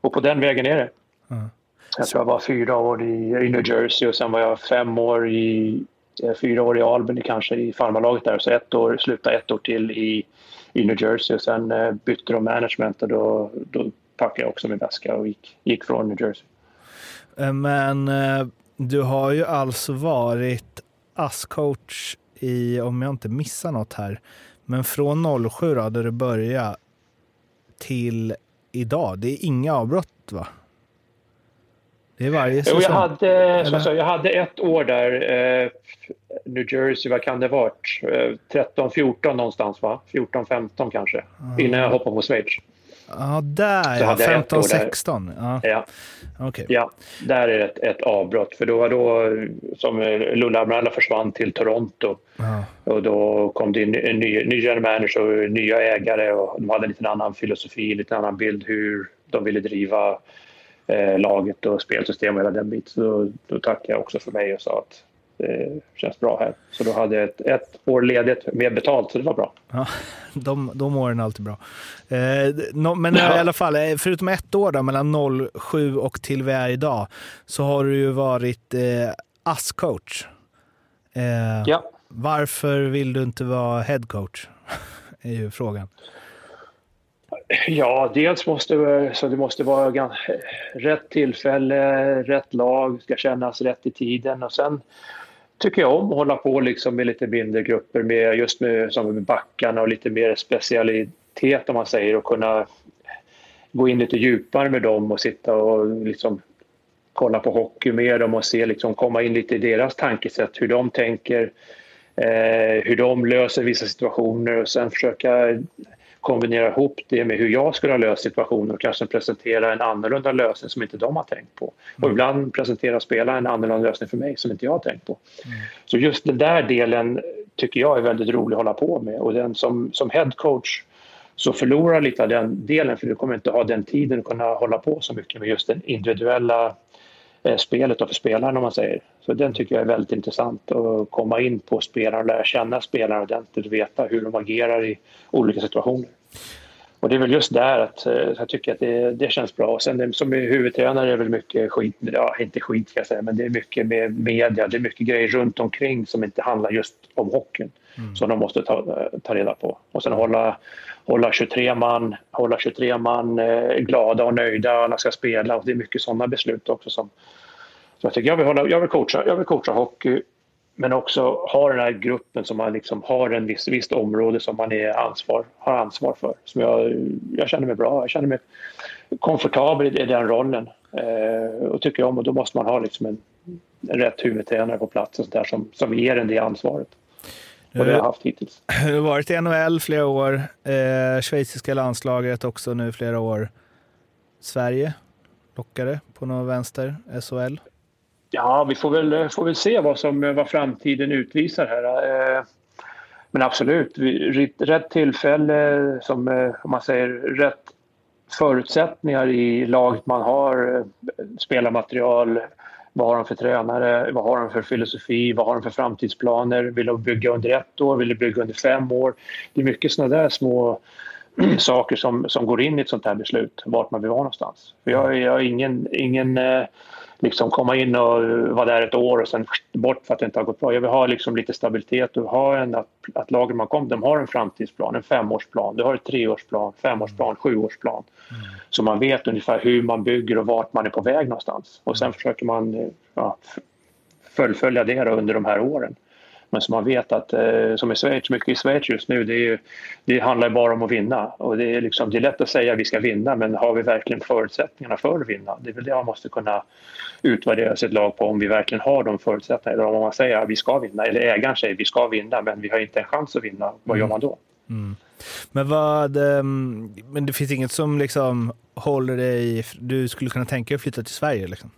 Och på den vägen är det. Mm. Jag tror jag var fyra år i, i New Jersey och sen var jag fem år i eh, fyra år i Albany kanske i farmarlaget där. Så ett år, slutade ett år till i, i New Jersey och sen eh, bytte de management och då, då packade jag också min väska och gick, gick från New Jersey. Eh, men eh, du har ju alltså varit ASS-coach i, om jag inte missar något här, men från 07 då, där du började till idag. Det är inga avbrott va? Det är varje säsong? Jag hade, så, jag hade ett år där, eh, New Jersey, vad kan det varit? Eh, 13, 14 någonstans va? 14, 15 kanske, mm. innan jag hoppade på Schweiz. Ja, där ja. 15, 16. Ja. Ja. Okay. ja, där är ett, ett avbrott. För då var då som Lulla Amralla försvann till Toronto. Ja. Och då kom det in ny, ny general manager och nya ägare och de hade en lite annan filosofi, en lite annan bild hur de ville driva eh, laget och spelsystem och hela den biten. Så då, då tackade jag också för mig och sa att det känns bra här. Så då hade jag ett, ett år ledigt med betalt, så det var bra. Ja, de, de åren är alltid bra. Eh, no, men ja. i alla fall, eh, förutom ett år då, mellan 07 och till vi är idag, så har du ju varit eh, ASS-coach. Eh, ja. Varför vill du inte vara headcoach? är ju frågan. Ja, dels måste så det måste vara rätt tillfälle, rätt lag, ska kännas rätt i tiden och sen tycker jag om att hålla på liksom med lite mindre grupper med just med, som med backarna och lite mer specialitet om man säger och kunna gå in lite djupare med dem och sitta och liksom kolla på hockey med dem och se liksom komma in lite i deras tankesätt, hur de tänker, eh, hur de löser vissa situationer och sen försöka kombinera ihop det med hur jag skulle ha löst situationen och kanske presentera en annorlunda lösning som inte de har tänkt på. Och mm. ibland presenterar spelarna en annorlunda lösning för mig som inte jag har tänkt på. Mm. Så just den där delen tycker jag är väldigt rolig att hålla på med och den som, som head coach så förlorar lite av den delen för du kommer inte ha den tiden att kunna hålla på så mycket med just den individuella eh, spelet och för spelaren om man säger. Så den tycker jag är väldigt intressant att komma in på spelaren och lära känna spelaren ordentligt och veta hur de agerar i olika situationer. Och det är väl just där att eh, jag tycker att det, det känns bra. Och sen som huvudtränare är väl mycket skit, ja inte skit ska jag säga, men det är mycket med media, det är mycket grejer runt omkring som inte handlar just om hockeyn. Mm. Som de måste ta, ta reda på. Och sen hålla, hålla 23 man, hålla 23 man eh, glada och nöjda, alla ska spela och det är mycket sådana beslut också som, så jag tycker jag vill, hålla, jag vill, coacha, jag vill coacha hockey men också ha den här gruppen som man liksom har en viss, visst område som man är ansvar, har ansvar för. Som jag, jag känner mig bra, jag känner mig komfortabel i den rollen eh, och tycker om och då måste man ha liksom en, en rätt huvudtränare på plats och så där, som, som ger en det ansvaret. Och det har jag haft hittills. Du har varit i NHL flera år, eh, schweiziska landslaget också nu flera år. Sverige, lockade på någon vänster, SHL? Ja, vi får väl, får väl se vad, som, vad framtiden utvisar här. Eh, men absolut, rätt tillfälle, som eh, om man säger rätt förutsättningar i laget man har, eh, spelarmaterial, vad har de för tränare, vad har de för filosofi, vad har de för framtidsplaner, vill de bygga under ett år, vill de bygga under fem år? Det är mycket sådana där små saker som, som går in i ett sånt här beslut, vart man vill vara någonstans. För jag, jag har ingen, ingen eh, liksom komma in och vara där ett år och sen bort för att det inte har gått bra. Jag vill ha liksom lite stabilitet och ha en, att, att lagen man kommer de har en framtidsplan, en femårsplan, du har en treårsplan, femårsplan, sjuårsplan. Mm. Så man vet ungefär hur man bygger och vart man är på väg någonstans. Och sen mm. försöker man ja, fullfölja det under de här åren. Men som man vet att, eh, som i Schweiz, mycket i Schweiz just nu, det, är, det handlar bara om att vinna. Och det, är liksom, det är lätt att säga att vi ska vinna, men har vi verkligen förutsättningarna för att vinna? Det är väl det man måste kunna utvärdera sitt lag på, om vi verkligen har de förutsättningarna. Eller om man säger att vi ska vinna, eller ägaren säger att vi ska vinna, men vi har inte en chans att vinna. Vad gör man då? Mm. mm. Men, vad, ehm, men det finns inget som liksom håller dig... Du skulle kunna tänka dig att flytta till Sverige? Liksom?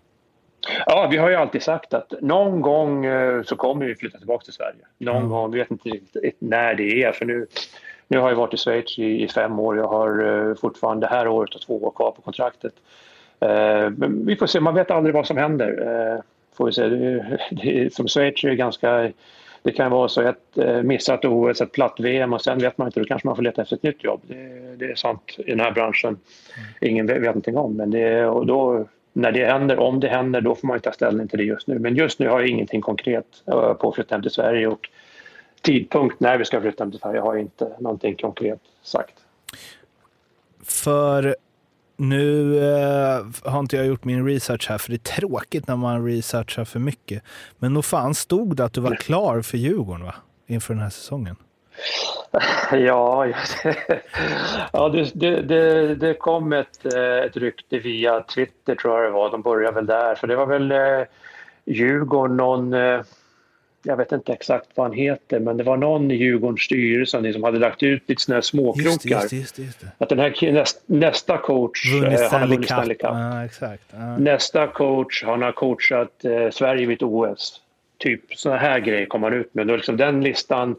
Ja, vi har ju alltid sagt att någon gång eh, så kommer vi flytta tillbaka till Sverige. Någon mm. gång, vi vet inte riktigt när det är. För nu, nu har jag varit i Schweiz i, i fem år. Jag har uh, fortfarande det här året och två år kvar på kontraktet. Uh, men vi får se, man vet aldrig vad som händer. Får vi se. Det, det, som Schweiz är ganska... Det kan vara så ett missat OS, ett platt VM och sen vet man inte, då kanske man får leta efter ett nytt jobb. Det, det är sant i den här branschen. Mm. Ingen vet någonting om, men det, och då när det händer, om det händer, då får man ta ställning till det just nu. Men just nu har jag ingenting konkret eh, på att flytta hem till Sverige och tidpunkt när vi ska flytta hem till Sverige har jag inte någonting konkret sagt. För nu eh, har inte jag gjort min research här, för det är tråkigt när man researchar för mycket. Men nog fan stod det att du var klar för Djurgården va? inför den här säsongen? Ja, ja det, det, det, kom ett, eh, ett rykte via Twitter tror jag det var. De började väl där. För det var väl eh, Djurgården, någon, eh, jag vet inte exakt vad han heter, men det var någon i Djurgårdens styrelse som hade lagt ut lite sådana här småkrokar. Just, just, just, Att den här näst, nästa coach, vunnit eh, har vunnit Stanley Cup. Ja, exakt. Ja. Nästa coach, han har coachat eh, Sverige vid ett OS. Typ sådana här grejer kom han ut med. Då liksom den listan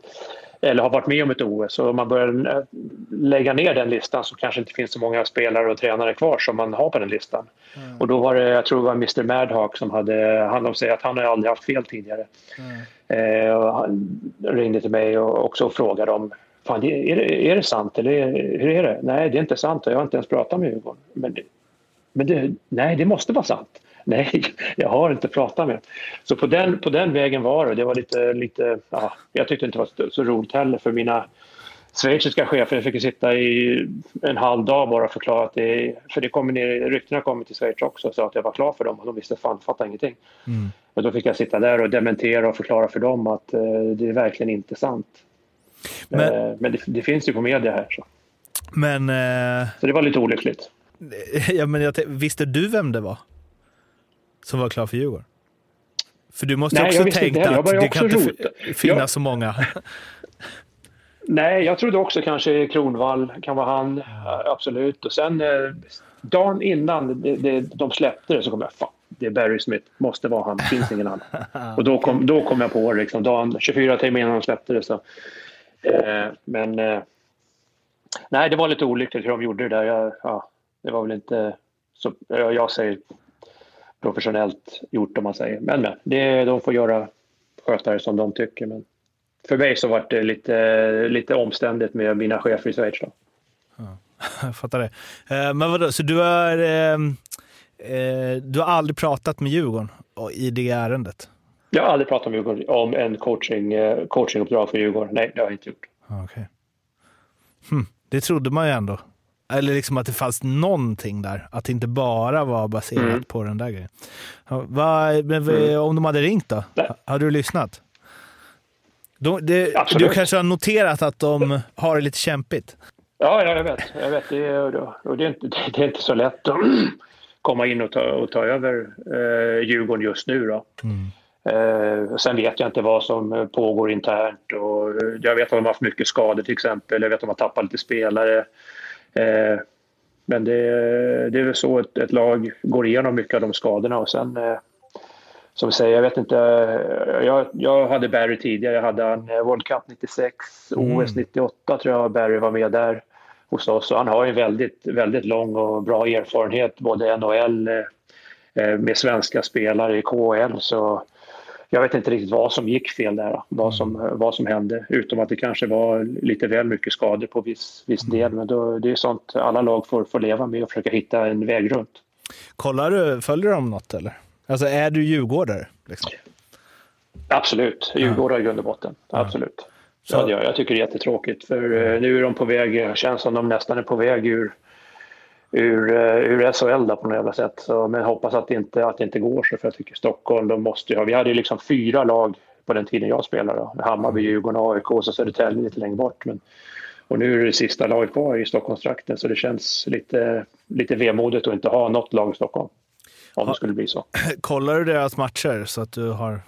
eller har varit med om ett OS. Så om man börjar eh, lägga ner den listan så kanske inte finns så många spelare och tränare kvar som man har på den listan. Mm. Och då var det, jag tror det var Mr Madhawk som hade hand om sig att han har aldrig haft fel tidigare. Mm. Eh, och han ringde till mig och också frågade om Fan, är, det, är det sant eller hur är det? Nej, det är inte sant jag har inte ens pratat med Djurgården. Men, men det, nej, det måste vara sant. Nej, jag har inte pratat med Så på den, på den vägen var det. Det var lite, lite ja, jag tyckte inte det var så roligt heller för mina schweiziska chefer. Jag fick sitta i en halv dag bara och förklara att det, för det kommer ner, ryktena kommer till Schweiz också och sa att jag var klar för dem och de visste fan, fattade ingenting. Mm. Och då fick jag sitta där och dementera och förklara för dem att eh, det är verkligen inte sant. Men, eh, men det, det, finns ju på media här. Så, men, eh... så det var lite olyckligt. Ja, men jag visste du vem det var? Som var klar för Djurgården? För du måste Nej, också tänkt att det kan inte finnas jag... så många. Nej, jag trodde också kanske Kronvall kan vara han, absolut. Och sen eh, dagen innan det, det, de släppte det så kom jag, fan, det är Barry Smith, måste vara han, finns ingen annan. Och då kom, då kom jag på det, liksom, dagen, 24 timmar innan de släppte det. Så. Eh, men eh, nej, det var lite olyckligt hur de gjorde det där. Jag, ja, det var väl inte så, jag säger professionellt gjort om man säger. Men, men det, de får göra sköta det som de tycker. Men för mig så var det lite, lite omständigt med mina chefer i Schweiz. Då. Ja, jag fattar det. Eh, men vadå, så du har, eh, eh, du har aldrig pratat med Djurgården i det ärendet? Jag har aldrig pratat med Djurgården om en coaching, coachinguppdrag för Djurgården. Nej, det har jag inte gjort. Okay. Hm, det trodde man ju ändå. Eller liksom att det fanns någonting där. Att det inte bara var baserat mm. på den där grejen. Va, men, mm. Om de hade ringt då? Nej. Hade du lyssnat? De, det, du kanske har noterat att de har det lite kämpigt? Ja, ja jag vet. Jag vet. Det, är, och det, är inte, det är inte så lätt att komma in och ta, och ta över eh, Djurgården just nu. Då. Mm. Eh, sen vet jag inte vad som pågår internt. Och jag vet att de har haft mycket skador till exempel. Jag vet att de har tappat lite spelare. Eh, men det, det är väl så ett, ett, lag går igenom mycket av de skadorna och sen eh, som vi säger, jag vet inte. Jag, jag hade Barry tidigare. Jag hade en eh, World Cup 96, mm. OS 98 tror jag Barry var med där hos oss. Och han har ju väldigt, väldigt lång och bra erfarenhet både NHL med svenska spelare i KHL. Så jag vet inte riktigt vad som gick fel där, vad mm. som, vad som hände. Utom att det kanske var lite väl mycket skador på viss, viss mm. del. Men då, det är sånt alla lag får, får leva med och försöka hitta en väg runt. Kollar du, följer du dem något eller? Alltså är du djurgårdare? Liksom? Absolut, Djurgårdare i grund och botten. Absolut. Så. Ja, jag, jag tycker det är jättetråkigt för uh, nu är de på väg, känns som de nästan är på väg ur ur, uh, ur SHL då, på något jävla sätt. Så, men hoppas att det inte, att det inte går så för jag tycker Stockholm, de måste ju ha, vi hade ju liksom fyra lag på den tiden jag spelade. Då. Hammarby, Djurgården, AIK och så Södertälje lite längre bort. Men, och nu är det, sista laget kvar i Stockholmstrakten så det känns lite, lite vemodigt att inte ha något lag i Stockholm. Om det skulle bli så. Kollar du deras matcher så att du har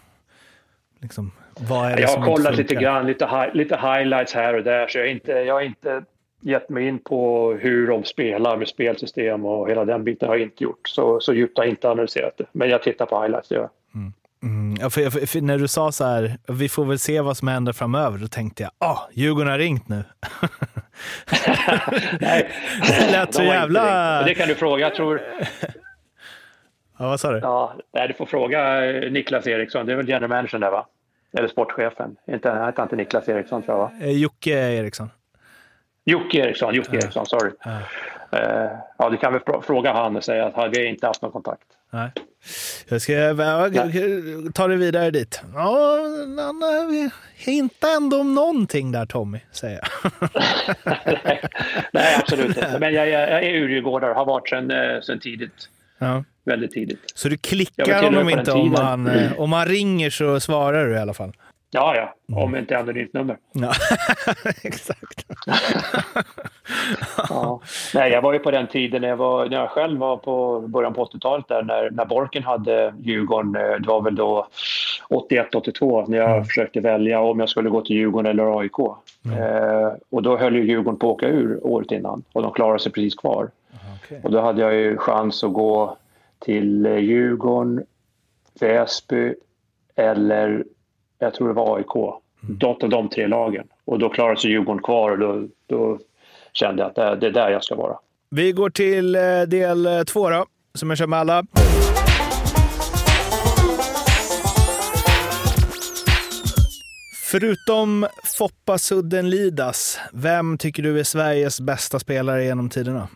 liksom, vad är det jag har kollat lite grann, lite, lite highlights här och där, så jag har inte, jag har inte gett mig in på hur de spelar med spelsystem och hela den biten har jag inte gjort. Så, så djupt har jag inte analyserat det. Men jag tittar på highlights, det gör jag. Mm. Mm. Ja, för, för, för, när du sa så här, vi får väl se vad som händer framöver, då tänkte jag, ah, Djurgården har ringt nu. Nej, det lät så jävla... Det kan du fråga, jag tror... Ja, vad sa du? Ja, du får fråga Niklas Eriksson, det är väl general managern där va? Eller sportchefen. Inte, hette inte Niklas Eriksson tror jag va? Eh, Jocke Eriksson. Jocke Eriksson, Jocke. Eriksson, sorry. Ja. Uh, ja, du kan väl fråga han och säga att vi inte haft någon kontakt. Nej. Jag ska ta det vidare dit. Ja, vi hintar ändå om någonting där Tommy, säger jag. nej, nej, absolut inte. Men jag, jag, jag är urgårdare, har varit sedan, eh, sedan tidigt. Ja. Väldigt tidigt. Så du klickar honom inte om han, om han ringer så svarar du i alla fall? Ja, ja. Om mm. inte anonymt nummer. Ja, exakt. ja. Nej, jag var ju på den tiden när jag, var, när jag själv var på början på 80-talet där när, när Borken hade Djurgården. Eh, det var väl då 81-82 när jag mm. försökte välja om jag skulle gå till Djurgården eller AIK. Mm. Eh, och då höll ju Djurgården på att åka ur året innan och de klarade sig precis kvar. Okay. Och då hade jag ju chans att gå till eh, Djurgården, Väsby eller jag tror det var AIK. Mm. Något av de tre lagen. Och då klarade sig Djurgården kvar och då, då kände jag att det, det är där jag ska vara. Vi går till eh, del eh, två då, som jag kör med alla. Förutom Foppa Sudden Lidas, vem tycker du är Sveriges bästa spelare genom tiderna?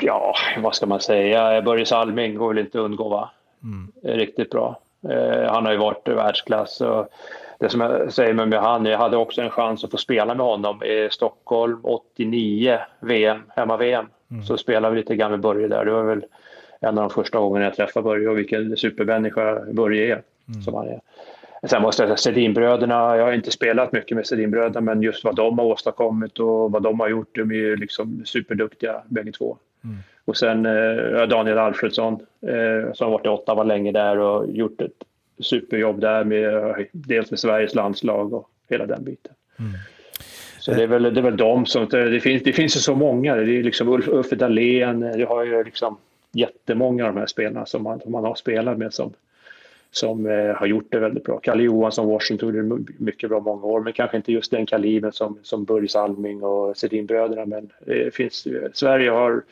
Ja, vad ska man säga? Börje Salming går väl inte att undgå, va? Mm. Riktigt bra. Eh, han har ju varit världsklass. Och det som jag säger med han, jag hade också en chans att få spela med honom i Stockholm 89, VM, hemma-VM. Mm. Så spelade vi lite grann med Börje där. Det var väl en av de första gångerna jag träffade Börje och vilken supermänniska Börje är. Mm. Som han är. Sen måste jag säga Sedinbröderna, jag har inte spelat mycket med Sedinbröderna men just vad de har åstadkommit och vad de har gjort, de är ju liksom superduktiga bägge två. Mm. Och sen eh, Daniel Alfredsson eh, som har varit i Ottawa länge där och gjort ett superjobb där med dels med Sveriges landslag och hela den biten. Mm. Så det är, väl, det är väl de som... Det finns, det finns ju så många. Det är liksom Ulf, Uffe Dahlén. Du har ju liksom jättemånga av de här spelarna som man, som man har spelat med som, som eh, har gjort det väldigt bra. Kalle Johansson, Washington, gjorde det mycket bra många år, men kanske inte just den kalibern som, som Börje Salming och Sedinbröderna. Men det finns, Sverige har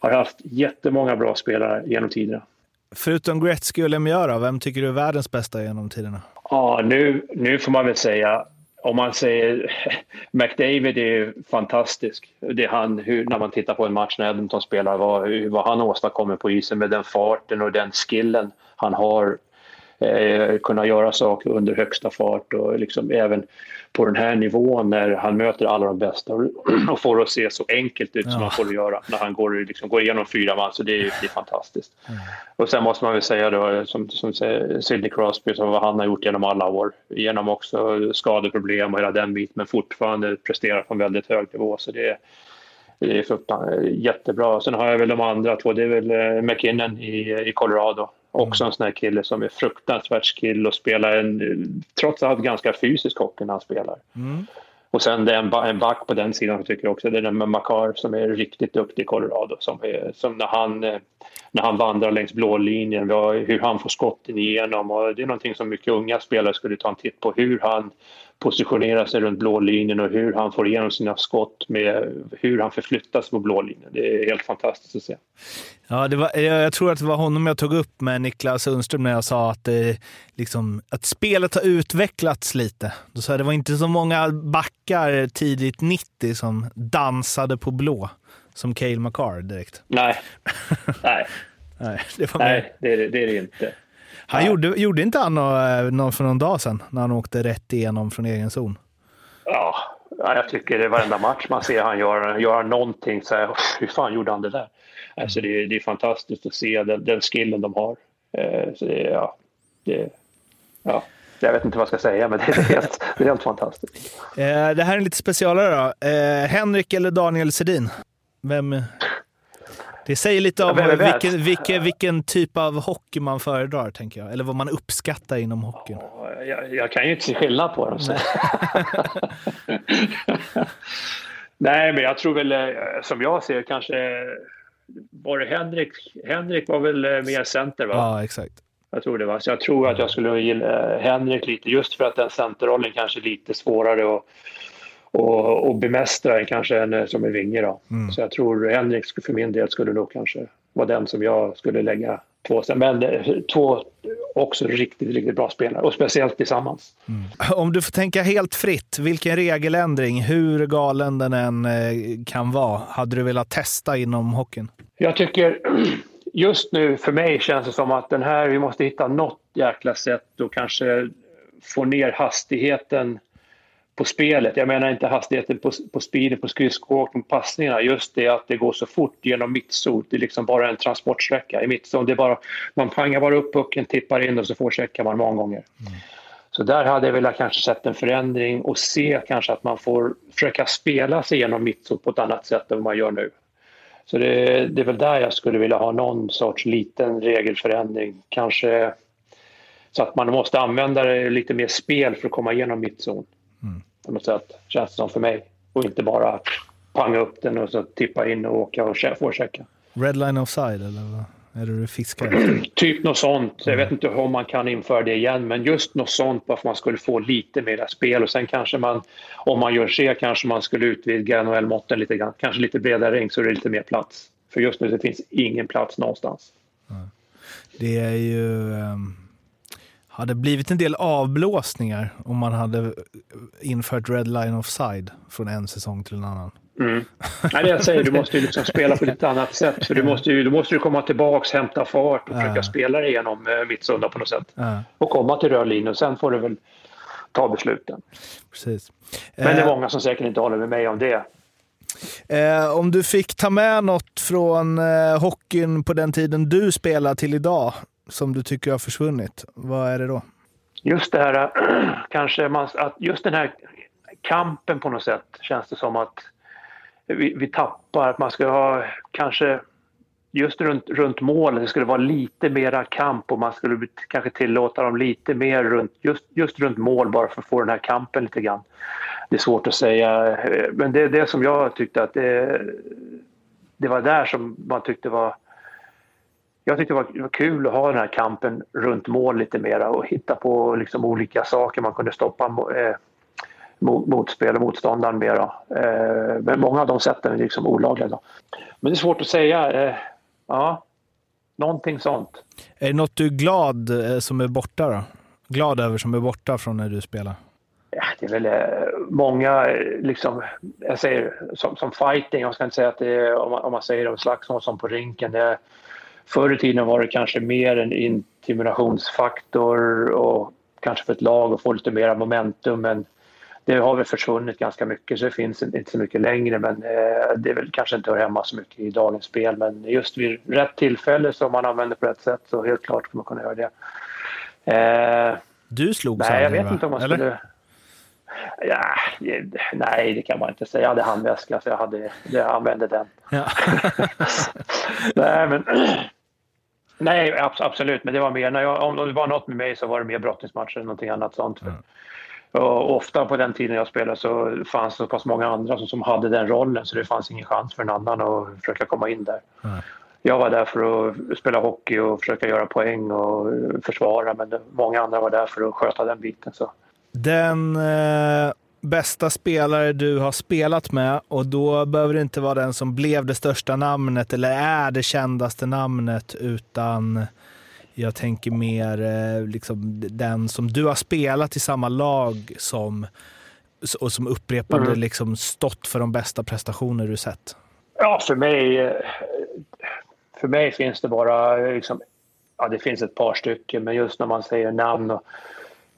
har haft jättemånga bra spelare genom tiderna. Förutom Gretzky och Lemieux, vem tycker du är världens bästa genom tiderna? Ja, nu, nu får man väl säga om man säger McDavid är fantastisk. Det är han, hur, när man tittar på en match när Edmonton spelar, vad, vad han åstadkommer på isen med den farten och den skillen han har. Eh, kunna göra saker under högsta fart och liksom även på den här nivån när han möter alla de bästa och får det att se så enkelt ut ja. som han får det göra när han går, liksom, går igenom fyra man. Så det är, det är fantastiskt. Mm. Och sen måste man väl säga då, som, som Sidney Crosby, som vad han har gjort genom alla år. Genom också skadeproblem och hela den biten, men fortfarande presterar på en väldigt hög nivå. Så det är, det är jättebra. Sen har jag väl de andra två. Det är väl eh, McKinnon i, i Colorado. Också en sån här kille som är fruktansvärt skill och spelar en, trots allt ganska fysisk hockey när han spelar. Mm. Och sen det är en, en back på den sidan jag tycker också, det är den med Makar som är riktigt duktig i Colorado. Som, är, som när, han, eh, när han vandrar längs blå linjen, hur han får skotten igenom. Och det är någonting som mycket unga spelare skulle ta en titt på, hur han positionerar sig runt blålinjen och hur han får igenom sina skott med hur han förflyttas på blålinjen. Det är helt fantastiskt att se. Ja, det var, jag tror att det var honom jag tog upp med Niklas Sundström när jag sa att, det, liksom, att spelet har utvecklats lite. Då sa jag, det var inte så många backar tidigt 90 som dansade på blå som Cale McCarr direkt. Nej, nej. Nej, det, var nej det, är, det är det inte. Han gjorde, gjorde inte han något för någon dag sedan när han åkte rätt igenom från egen zon? Ja, jag tycker det varenda match man ser han gör, gör någonting så här, hur fan gjorde han det där? Alltså det, det är fantastiskt att se den, den skillen de har. Eh, så det, ja, det, ja, jag vet inte vad jag ska säga, men det är helt, det är helt fantastiskt. Eh, det här är en lite specialare då. Eh, Henrik eller Daniel Sedin? Vem, det säger lite om vilken, vilken, vilken, typ av hockey man föredrar, tänker jag. Eller vad man uppskattar inom hockeyn. Jag, jag kan ju inte se skillnad på dem. Nej, men jag tror väl, eh, som jag ser kanske, var det Henrik? Henrik var väl eh, mer center, va? Ja, exakt. Jag tror det var. Så jag tror att jag skulle gilla eh, Henrik lite, just för att den centerrollen kanske är lite svårare att och, och bemästra kanske en eh, som är vinge. Då. Mm. Så jag tror Henrik för min del skulle nog kanske vara den som jag skulle lägga två. Men eh, två också riktigt, riktigt bra spelare och speciellt tillsammans. Mm. Om du får tänka helt fritt, vilken regeländring, hur galen den än eh, kan vara, hade du velat testa inom hockeyn? Jag tycker just nu för mig känns det som att den här, vi måste hitta något jäkla sätt och kanske få ner hastigheten på spelet. Jag menar inte hastigheten på, på speeden, på skridskoåkning, passningarna. Just det att det går så fort genom mittzon. Det är liksom bara en transportsträcka i mittzon. Det är bara, man pangar bara upp pucken, tippar in och så får man många gånger. Mm. Så där hade jag velat kanske sett en förändring och se kanske att man får försöka spela sig igenom mittzon på ett annat sätt än vad man gör nu. Så det, det är väl där jag skulle vilja ha någon sorts liten regelförändring. Kanske så att man måste använda det lite mer spel för att komma igenom mittzon. Mm på något sätt, känns det som för mig. Och inte bara panga upp den och så tippa in och åka och forechecka. Redline offside eller vad är det du fiskar typ något sånt. Jag vet inte om man kan införa det igen, men just något sånt bara för att man skulle få lite mer spel och sen kanske man, om man gör det, kanske man skulle utvidga NHL-måtten lite grann. Kanske lite bredare ring så det är lite mer plats. För just nu det finns ingen plats någonstans. Det är ju... Um hade blivit en del avblåsningar om man hade infört Red Line Offside från en säsong till en annan. Mm. Nej, det jag säger, du måste ju liksom spela på ett annat sätt. För du måste ju, du måste ju komma tillbaka, hämta fart och försöka ja. spela dig igenom eh, mittsunda på något sätt. Ja. Och komma till röd linje och sen får du väl ta besluten. Precis. Men det är eh. många som säkert inte håller med mig om det. Eh, om du fick ta med något från eh, hockeyn på den tiden du spelade till idag, som du tycker har försvunnit? Vad är det då? Just det här, äh, kanske man, att just den här kampen på något sätt känns det som att vi, vi tappar. Att man ska ha kanske just runt, runt målen, det skulle vara lite mera kamp och man skulle kanske tillåta dem lite mer runt, just, just runt mål bara för att få den här kampen lite grann. Det är svårt att säga, eh, men det är det som jag tyckte att det, det var där som man tyckte var jag tyckte det var, kul att ha den här kampen runt mål lite mera och hitta på liksom olika saker man kunde stoppa eh, motspel och motståndaren med. Eh, men många av de sätten är liksom olagliga. Då. Men det är svårt att säga. Eh, ja, någonting sånt. Är det något du är glad eh, som är borta då? Glad över som är borta från när du spelar? Ja, det är väl eh, många, eh, liksom, jag säger som, som fighting, jag ska inte säga att det är, om man, om man säger om slagsmål som på rinken, det Förr i tiden var det kanske mer en intimidationsfaktor och kanske för ett lag att få lite mer momentum men det har väl försvunnit ganska mycket så det finns inte så mycket längre men eh, det är väl kanske inte hör hemma så mycket i dagens spel men just vid rätt tillfälle som man använder på rätt sätt så helt klart kommer man kunna göra det. Eh, du slog Nej, jag vet va? inte om man Eller? skulle... Ja, nej, det kan man inte säga. Jag hade handväska så jag, hade, jag använde den. Ja. nej, men Nej, absolut. Men det var mer, när jag, om det var något med mig så var det mer brottningsmatcher än någonting annat sånt. Mm. Och ofta på den tiden jag spelade så fanns det så pass många andra som, som hade den rollen så det fanns ingen chans för en annan att försöka komma in där. Mm. Jag var där för att spela hockey och försöka göra poäng och försvara men många andra var där för att sköta den biten. Så. Den eh, bästa spelare du har spelat med och då behöver det inte vara den som blev det största namnet eller är det kändaste namnet utan jag tänker mer eh, liksom, den som du har spelat i samma lag som och som upprepande mm. liksom stått för de bästa prestationer du sett? Ja, för mig, för mig finns det bara liksom, ja, det finns ett par stycken, men just när man säger namn och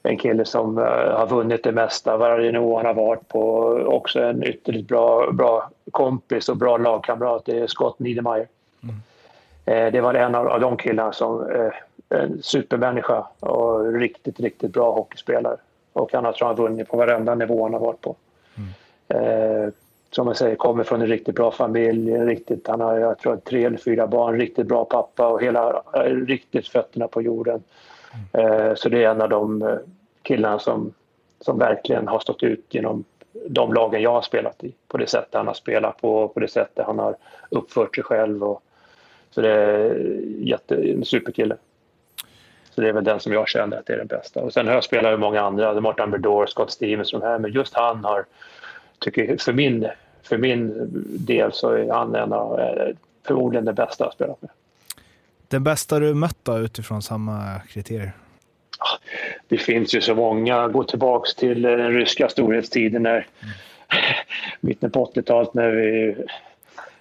en kille som uh, har vunnit det mesta varje nivå han har varit på. Också en ytterligt bra, bra kompis och bra lagkamrat, det är Scott Niedermayer. Mm. Uh, det var en av, de killarna som uh, en supermänniska och riktigt, riktigt bra hockeyspelare. Och han har, tror jag, vunnit på varenda nivå han har varit på. Mm. som jag säger, kommer från en riktigt bra familj. Riktigt, han har jag tror, tre eller fyra barn, riktigt bra pappa och hela, riktigt fötterna på jorden. Eh, så det är en av de eh, killarna som, som verkligen har stått ut genom de lagen jag har spelat i. På det sättet han har spelat på, på det sättet han har uppfört sig själv. Och, så det är jätte, en superkille. Så det är väl den som jag känner att det är den bästa. Och sen har jag spelat med många andra, Martin Berdor, Scott Stevens de här, men just han har, tycker för min, för min del så är han en av, eh, förmodligen den bästa jag spelat med. Den bästa du mött då utifrån samma kriterier? Ah, det finns ju så många. Gå tillbaks till eh, den ryska storhetstiden när mitten på 80-talet när vi,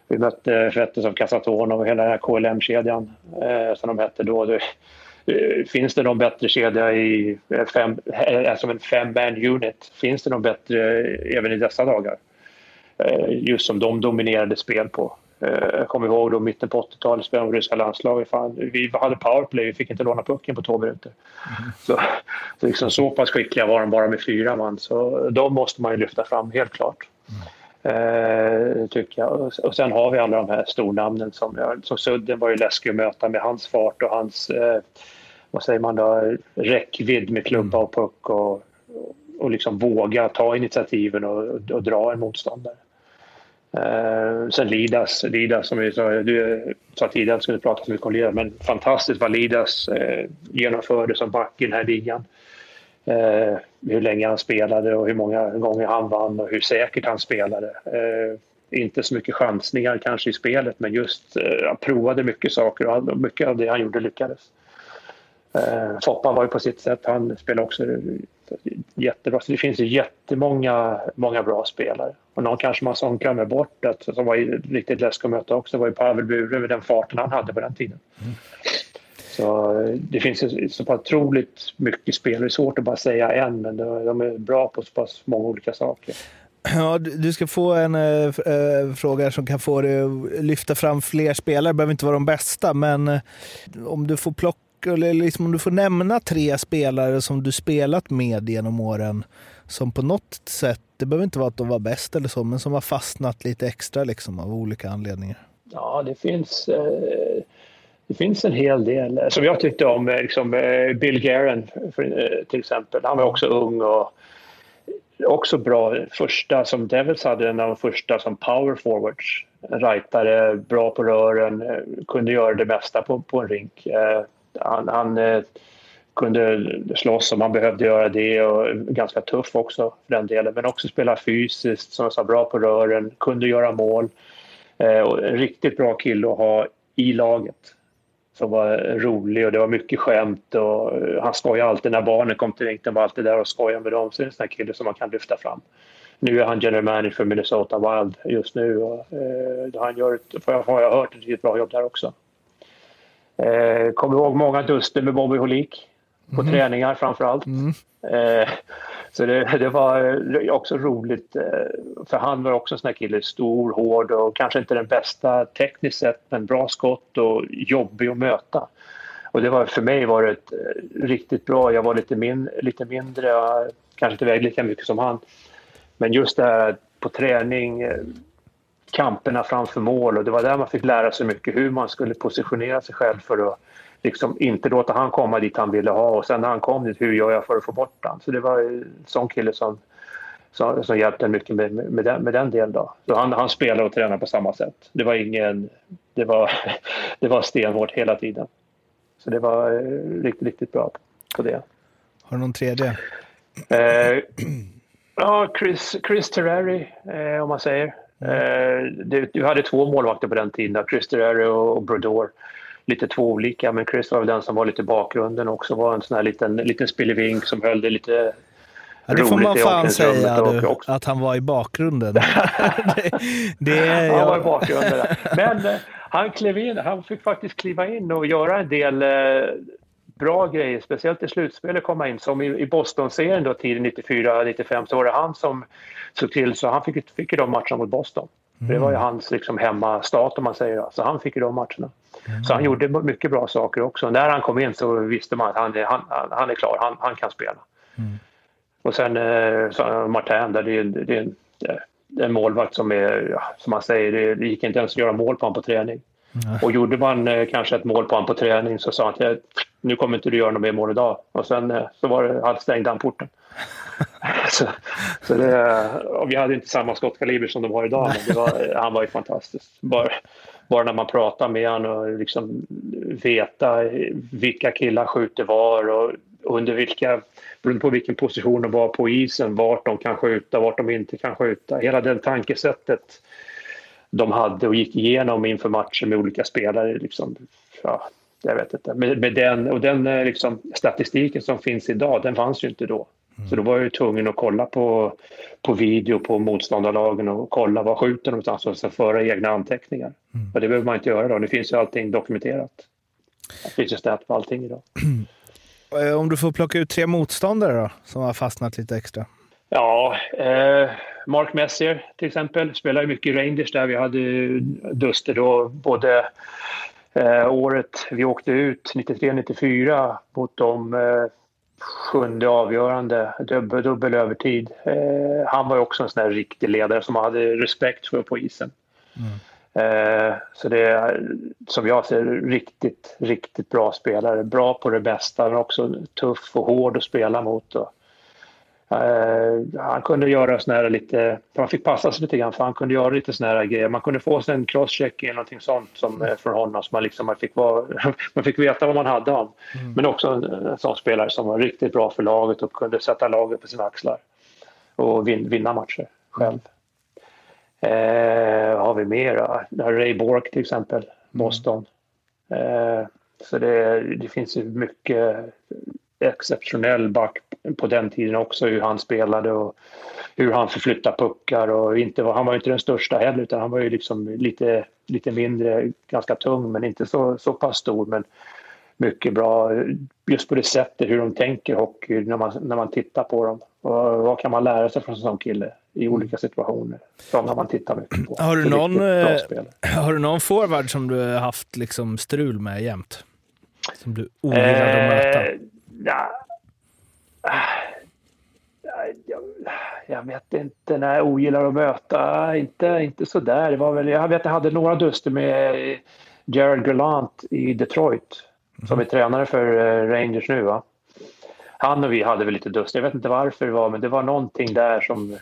vi mötte Fetter Kasatonov och hela den här KLM-kedjan eh, som de hette då. Det, eh, finns det någon bättre kedja i eh, fem, alltså en fem-man unit? Finns det någon bättre även i dessa dagar? Just som de dominerade spel på. Eh, jag kommer ihåg då mitten på 80-talet spelade de ryska landslaget. Fan, vi hade powerplay, vi fick inte låna pucken på två minuter. Mm. Så, så, liksom, så pass skickliga var de bara med fyra man. Så de måste man ju lyfta fram, helt klart. Mm. Eh, tycker jag. Och sen har vi alla de här stornamnen som, jag, som Sudden var ju läskig att möta med hans fart och hans, eh, vad säger man då, räckvidd med klubba och puck och, och liksom våga ta initiativen och, och dra en motståndare. Uh, sen Lidas, Lidas som vi sa, du sa tidigare att skulle prata så mycket om Lidas, men fantastiskt vad Lidas uh, genomförde som back i den här ligan. Uh, hur länge han spelade och hur många gånger han vann och hur säkert han spelade. inte så mycket chansningar kanske i spelet, men just han provade mycket saker och mycket av det han gjorde lyckades. Foppa var ju på sitt sätt, han spelade också jättebra. Så det finns ju jättemånga många bra spelare. Och någon kanske man som glömmer bort, att, som var riktigt läskig att möta också, var ju Pavel Bure med den farten han hade på den tiden. Mm. Så det finns ju så otroligt mycket spel. Det är svårt att bara säga en, men de är bra på så pass många olika saker. Ja, du ska få en äh, fråga som kan få dig att lyfta fram fler spelare. Det behöver inte vara de bästa, men om du får plocka skulle, liksom om du får nämna tre spelare som du spelat med genom åren som på något sätt, det behöver inte vara att de var bäst eller så, men som har fastnat lite extra liksom av olika anledningar? Ja, det finns, eh, det finns en hel del. Eh, som jag tyckte om, eh, liksom, eh, Bill Guerin till exempel. Han var också ung och också bra. Första som Devils hade, en av de första som power forwards. En rightare, bra på rören, kunde göra det mesta på, på en rink. Han, han eh, kunde slåss om han behövde göra det och ganska tuff också för den delen. Men också spela fysiskt, som jag sa, bra på rören, kunde göra mål. Eh, och en riktigt bra kille att ha i laget som var rolig och det var mycket skämt och eh, han skojade alltid när barnen kom till rinken var alltid där och skojade med dem. Så det är en sån här kille som man kan lyfta fram. Nu är han general manager för Minnesota Wild just nu och eh, han gör, ett, har jag hört, ett riktigt bra jobb där också. Eh, kommer ihåg många duster med Bobby Holik på mm. träningar framför allt. Mm. Eh, så det, det, var också roligt, eh, för han var också en sån här kille, stor, hård och kanske inte den bästa tekniskt sett, men bra skott och jobbig att möta. Och det var, för mig var det ett, eh, riktigt bra, jag var lite, min, lite mindre, kanske inte vägde lika mycket som han. Men just det här på träning, eh, kamperna framför mål och det var där man fick lära sig mycket hur man skulle positionera sig själv för att liksom inte låta han komma dit han ville ha och sen när han kom dit, hur gör jag för att få bort honom? Så det var en sån kille som, som, som hjälpte mycket med, med, den, med den delen. Då. Så han, han spelade och tränade på samma sätt. Det var ingen... Det var, det var stenhårt hela tiden. Så det var eh, riktigt, riktigt bra på det. Har du någon tredje? Eh, ja, Chris, Chris Terrari, eh, om man säger. Eh, du, du, hade två målvakter på den tiden, Chris Terrari och, och Brodor. Lite två olika, men Chris var väl den som var lite i bakgrunden också. Var en sån här liten, liten spillevink som höll det lite Ja, det får man fan säga, du, att han var i bakgrunden. det, det, han var i bakgrunden. Men eh, han klev in, han fick faktiskt kliva in och göra en del eh, bra grejer, speciellt i slutspelet komma in. Som i, i Boston-serien då, tiden 94-95 så var det han som såg till så han fick, fick ju de matcherna mot Boston. Mm. Det var ju mm. hans liksom, hemmastat om man säger så han fick ju de matcherna. Mm. Så han gjorde mycket bra saker också. När han kom in så visste man att han är, han, han är klar, han, han kan spela. Mm. Och sen eh, Martin, där det, är, det, är, det är en målvakt som är, som man säger, det gick inte ens att göra mål på honom på träning. Mm. Och gjorde man eh, kanske ett mål på honom på träning så sa han att nu kommer inte du göra något mer mål idag. Och sen eh, så var det, stängde han porten. så, så det, vi hade inte samma skottkaliber som de har idag, men var, han var ju fantastisk. Bara, bara när man pratar med honom och liksom veta vilka killar skjuter var och under vilka, beroende på vilken position de var på isen, vart de kan skjuta, vart de inte kan skjuta. Hela det tankesättet de hade och gick igenom inför matcher med olika spelare. Liksom, ja, jag vet inte. Med, med den, och den eh, liksom, statistiken som finns idag, den fanns ju inte då. Så då var jag ju tvungen att kolla på, på video på motståndarlagen och kolla var skjuter någonstans och sen föra egna anteckningar. Mm. Och det behöver man inte göra då. Nu finns ju allting dokumenterat. Det finns ju stat på allting idag. Eh, om du får plocka ut tre motståndare då, som har fastnat lite extra? Ja, eh, Mark Messier till exempel spelar mycket i Rangers där vi hade duster då både eh, året vi åkte ut 93-94 mot de eh, sjunde avgörande, dubbel, dubbel övertid. Eh, han var ju också en sån där riktig ledare som man hade respekt för på isen. Mm. Eh, så det är, som jag ser riktigt, riktigt bra spelare. Bra på det bästa, men också tuff och hård att spela mot. Och, han kunde göra såna här lite, man fick passa sig lite grann för han kunde göra lite såna här grejer. Man kunde få sig en crosscheck eller någonting sånt som, mm. från honom så man, liksom, man, fick vara, man fick veta vad man hade om. Mm. Men också en, en sån spelare som var riktigt bra för laget och kunde sätta laget på sina axlar och vin, vinna matcher själv. Mm. Eh, har vi mer? Ray Bork till exempel, mm. Boston. Eh, så det, det, finns ju mycket exceptionell back på den tiden också, hur han spelade och hur han förflyttade puckar. Och inte, han var inte den största heller, utan han var ju liksom lite, lite mindre, ganska tung, men inte så, så pass stor. Men mycket bra just på det sättet hur de tänker hockey när man, när man tittar på dem. Och vad kan man lära sig från en sån kille i olika situationer som när man tittar mycket på. Har du, någon, eh, har du någon forward som du har haft liksom strul med jämt? Som du ogillar att möta? Eh, ja. Jag, jag vet inte, när jag ogillar att möta, inte, inte sådär. Det var väl, jag vet jag hade några duster med Gerald Gallant i Detroit som är tränare för eh, Rangers nu. Va? Han och vi hade väl lite dust. Jag vet inte varför det var, men det var någonting där som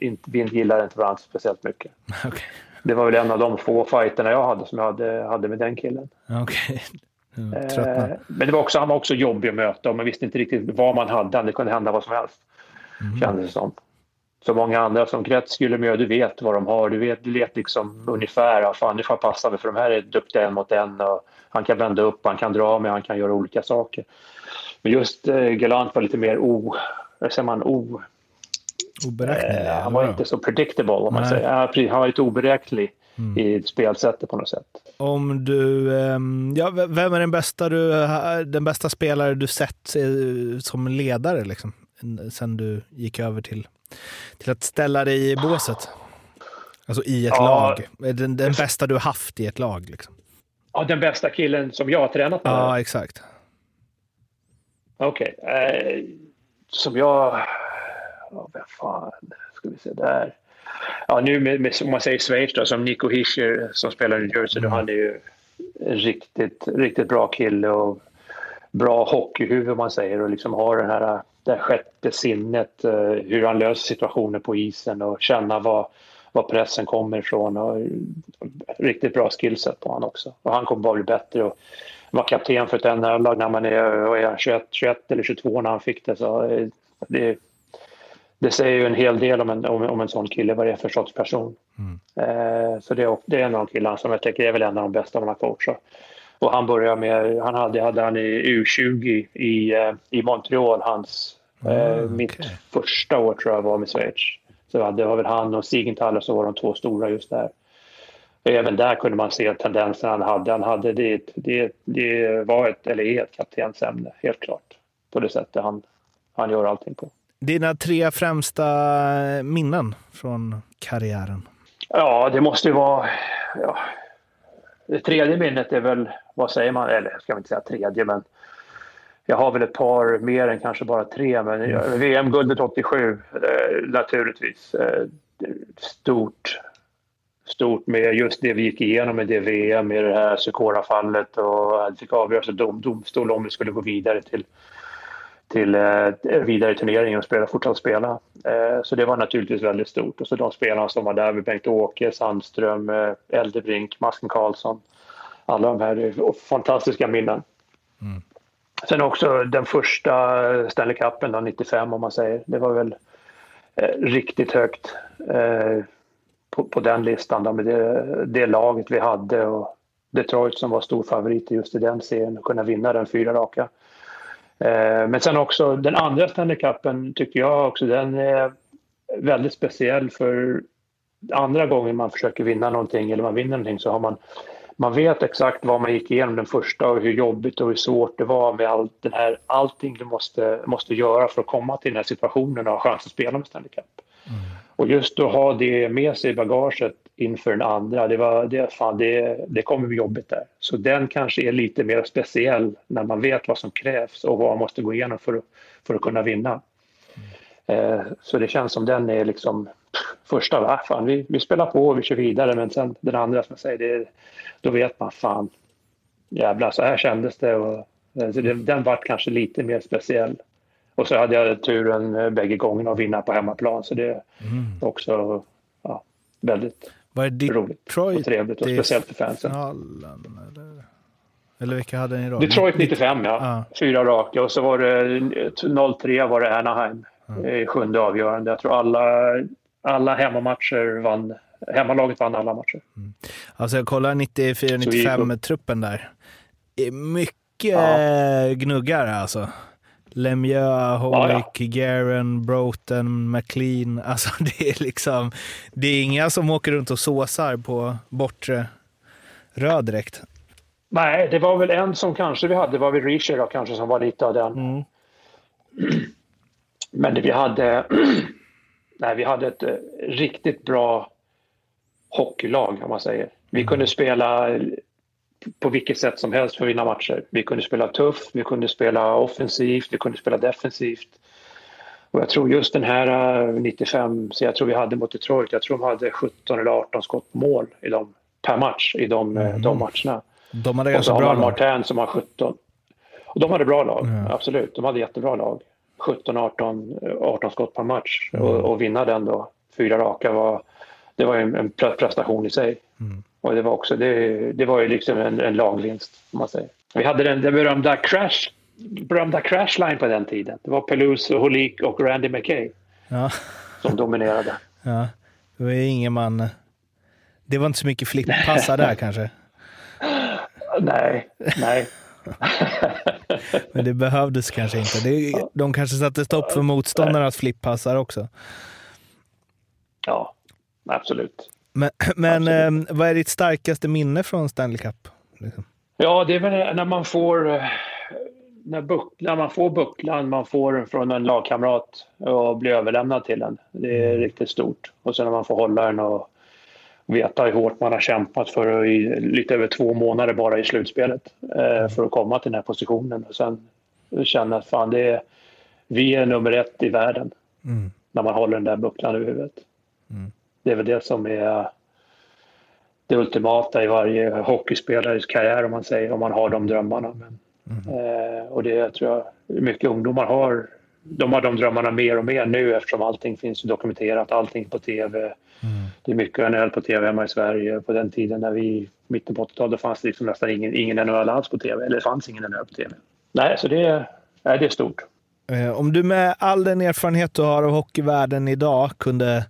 inte, vi inte gillade inte varandra speciellt mycket. Okay. Det var väl en av de få fighterna jag hade som jag hade, hade med den killen. Okay. Eh, men det var också, han var också jobbig att möta och man visste inte riktigt vad man hade. Det kunde hända vad som helst, mm. kändes det som. Så många andra som Kretz skulle med, du vet vad de har. Du vet, du vet liksom ungefär, ja, fan, nu får jag passa mig för de här är duktiga en mot en. Och han kan vända upp, han kan dra med, han kan göra olika saker. Men just eh, Galant var lite mer o... säger man? O... Oberäknelig? Eh, han var inte så predictable, om man säger. Han var lite oberäknelig mm. i spelsättet på något sätt. Om du... Eh, ja, vem är den bästa, du, den bästa spelare du sett eh, som ledare, liksom? Sen du gick över till, till att ställa dig i båset? Alltså i ett ja, lag. Den, den bästa du haft i ett lag, liksom? Ja, den bästa killen som jag har tränat med? Ja, exakt. Okej. Okay. Eh, som jag... Ja, vad fan ska vi se där. Ja, nu med, med, om man säger Schweiz då, som Nico Hischer som spelar i New Jersey, mm. han är ju riktigt, riktigt bra kille och bra hockeyhuvud man säger och liksom har den här det här sjätte sinnet, eh, hur han löser situationer på isen och känna vad, var pressen kommer ifrån. Och riktigt bra skillset på honom också. Och han kommer bara bli bättre. Och var kapten för ett NHL-lag när man är, är 21, 21 eller 22 när han fick det. Så eh, det, det säger ju en hel del om en, om, om en sån kille, vad det är för sorts person. Mm. Eh, så det är, det är en av de killarna som jag tycker är väl en av de bästa man har coachat. Och han började med, han hade, hade han i U20 i, eh, i Montreal, hans, mm, eh, mitt första år tror jag var med Schweiz. Så det var väl han och Siegenthaler som var de två stora just där. Även där kunde man se tendensen han hade. Han hade det, det, det var ett, eller är ett kaptensämne, helt klart. På det sättet han, han gör allting på. Dina tre främsta minnen från karriären? Ja, det måste ju vara... Ja, det tredje minnet är väl, vad säger man, eller jag ska inte säga tredje, men jag har väl ett par mer än kanske bara tre, men mm. VM-guldet 87 eh, naturligtvis. Eh, stort, stort med just det vi gick igenom med det VM, med det här Sykora-fallet och det fick avgöras av dom, domstol om vi skulle gå vidare till till eh, vidare turneringen och spela, fortsätta spela. Eh, så det var naturligtvis väldigt stort. Och så de spelarna som var där, med Bengt-Åke, Sandström, eh, Eldebrink, Masken Karlsson. Alla de här är fantastiska minnen. Mm. Sen också den första Stanley Cupen, då, 95 om man säger. Det var väl riktigt högt på, på, den listan då, med det, det laget vi hade och Detroit som var stor favorit just i den serien och kunna vinna den fyra raka. Eh, men sen också den andra Stanley Cupen tycker jag också den är väldigt speciell för andra gången man försöker vinna någonting eller man vinner någonting så har man man vet exakt vad man gick igenom den första och hur jobbigt och hur svårt det var med all den här, allting du måste, måste göra för att komma till den här situationen och ha chans att spela med Stanley Cup. Mm. Och just att ha det med sig i bagaget inför den andra, det, var, det, fan, det, det kommer bli jobbigt där. Så den kanske är lite mer speciell när man vet vad som krävs och vad man måste gå igenom för, för att kunna vinna. Mm. Eh, så det känns som den är liksom första, va? Fan, vi, vi spelar på och vi kör vidare men sen den andra som jag säger, det, då vet man fan jävlar så här kändes det. Och, eh, så det, den vart kanske lite mer speciell. Och så hade jag turen eh, bägge gångerna att vinna på hemmaplan så det är mm. också ja, väldigt var det Detroit roligt och trevligt och speciellt för fansen. Finalen, eller? eller vilka hade ni då? Detroit 95 ja. Ah. Fyra raka och så var det 03 var det Anaheim mm. i sjunde avgörande. Jag tror alla, alla hemmamatcher vann. Hemmalaget vann alla matcher. Mm. Alltså jag kollar 94-95-truppen där. Mycket ja. gnuggar alltså. Lemieux, Hoik, ja, Garen, Broughton, McLean. Alltså det är liksom, det är inga som åker runt och såsar på bortre röd direkt. Nej, det var väl en som kanske vi hade, var väl Richer då kanske som var lite av den. Mm. Men vi hade, nej, vi hade ett eh, riktigt bra hockeylag om man säger. Vi mm. kunde spela på vilket sätt som helst för att vinna matcher. Vi kunde spela tufft, vi kunde spela offensivt, vi kunde spela defensivt. Och jag tror just den här 95, eh, så jag tror vi hade mot Detroit, jag tror de hade 17 eller 18 skott mål i dem, per match i de, eh, mm. de matcherna. De hade. Och så har man Martin som har 17. Och de hade bra lag, mm. absolut. De hade jättebra lag. 17-18 18 skott per match mm. och, och, vinna den då, fyra raka, var, det var en, en prestation i sig. Mm. Och det var också, det, det var ju liksom en, en lagvinst, om man säger. Vi hade den, den berömda crash, berömda crashline på den tiden. Det var Pelouse, Holik och Randy McKay ja. som dominerade. Ja, det var ingen man... Det var inte så mycket flippassar där kanske? Nej, nej. Men det behövdes kanske inte. Det, de kanske satte stopp för motståndarnas flippassar också. Ja, absolut. Men, men eh, vad är ditt starkaste minne från Stanley Cup? Liksom? Ja, det är väl när man får eh, när, buck, när man får bucklan man får från en lagkamrat och blir överlämnad till den. Det är mm. riktigt stort. Och sen när man får hålla den och veta hur hårt man har kämpat för i lite över två månader bara i slutspelet eh, mm. för att komma till den här positionen. Och sen känna att fan, det är, vi är nummer ett i världen mm. när man håller den där bucklan över huvudet. Mm. Det är väl det som är det ultimata i varje hockeyspelares karriär om man säger, om man har de drömmarna. Men, mm. eh, och det tror jag mycket ungdomar har. De har de drömmarna mer och mer nu eftersom allting finns dokumenterat, allting på tv. Mm. Det är mycket NHL på tv hemma i Sverige. På den tiden när vi, mitten på 80-talet, fanns det liksom nästan ingen, ingen NHL alls på tv. Eller det fanns ingen NHL på tv. Nej, så det, nej, det är stort. Eh, om du med all den erfarenhet du har av hockeyvärlden idag kunde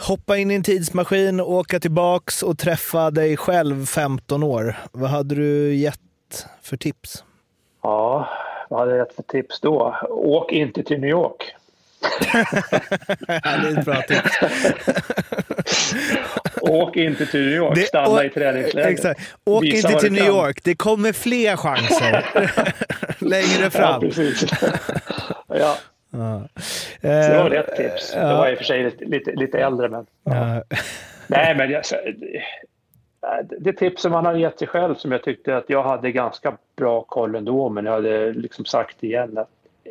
hoppa in i en tidsmaskin, åka tillbaks och träffa dig själv 15 år, vad hade du gett för tips? Ja, vad hade jag gett för tips då? Åk inte till New York. det är ett bra tips. Åk inte till New York, stanna och, i träningsläger. Åk Visa inte till New kan. York, det kommer fler chanser längre fram. Ja, precis. ja. Ja. Så det var ett tips. Det var i och för sig lite, lite, lite äldre, men... Ja. Nej, men jag, det tips som man har gett sig själv som jag tyckte att jag hade ganska bra koll ändå, men jag hade liksom sagt igen att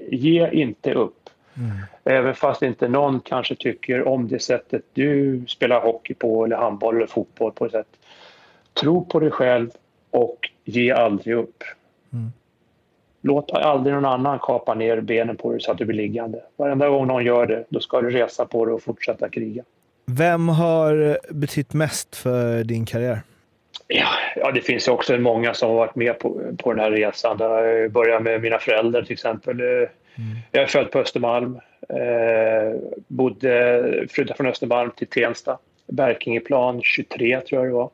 ge inte upp. Mm. Även fast inte någon kanske tycker om det sättet du spelar hockey på eller handboll eller fotboll på ett sätt. Tro på dig själv och ge aldrig upp. Mm. Låt aldrig någon annan kapa ner benen på dig så att du blir liggande. Varenda gång någon gör det, då ska du resa på dig och fortsätta kriga. Vem har betytt mest för din karriär? Ja, ja, det finns också många som har varit med på, på den här resan. Jag börjar med mina föräldrar till exempel. Mm. Jag är född på Östermalm. Eh, bodde, flyttade från Östermalm till Tensta. Berkingeplan 23 tror jag det var.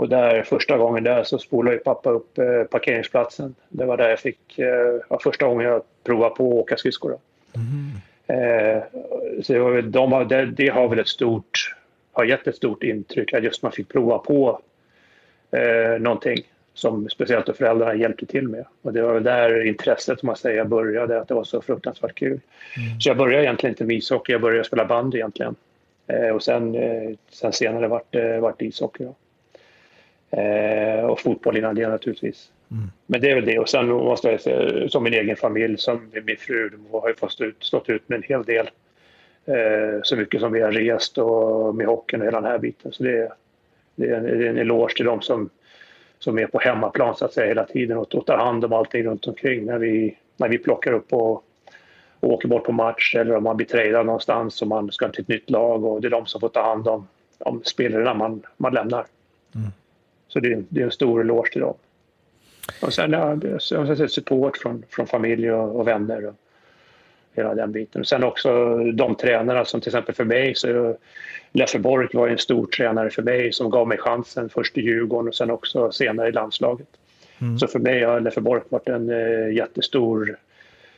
Och där, första gången där så spolade pappa upp eh, parkeringsplatsen. Det var där jag fick, eh, första gången jag provade på att åka skridskor. Mm. Eh, så det, de, det, det, har väl ett stort, har gett ett stort intryck att just man fick prova på eh, någonting som speciellt föräldrarna hjälpte till med. Och det var väl där intresset, man säger, började, att det var så fruktansvärt kul. Mm. Så jag började egentligen inte med ishockey, jag började spela bandy egentligen. Eh, och sen, eh, sen senare vart det eh, vart ishockey. Då. Eh, och fotboll innan det naturligtvis. Mm. Men det är väl det. Och sen måste jag säga, som min egen familj, som min fru, har ju fått ut, stått ut med en hel del. Eh, så mycket som vi har rest och med hockeyn och hela den här biten. Så det, det är en, det är en eloge till dem som som är på hemmaplan så att säga hela tiden och, tar hand om allting runt omkring när vi, när vi plockar upp och, och åker bort på match eller om man blir tradad någonstans och man ska till ett nytt lag och det är de som får ta hand om, om spelarna man, man lämnar. Mm. Så det, det är en stor eloge till dem. Och sen ja, jag support från, från familj och, och vänner och hela den biten. Och sen också de tränarna som till exempel för mig så Leffe Bork var en stor tränare för mig som gav mig chansen först i Djurgården och sen också senare i landslaget. Mm. Så för mig har Leffe Bork varit en eh, jättestor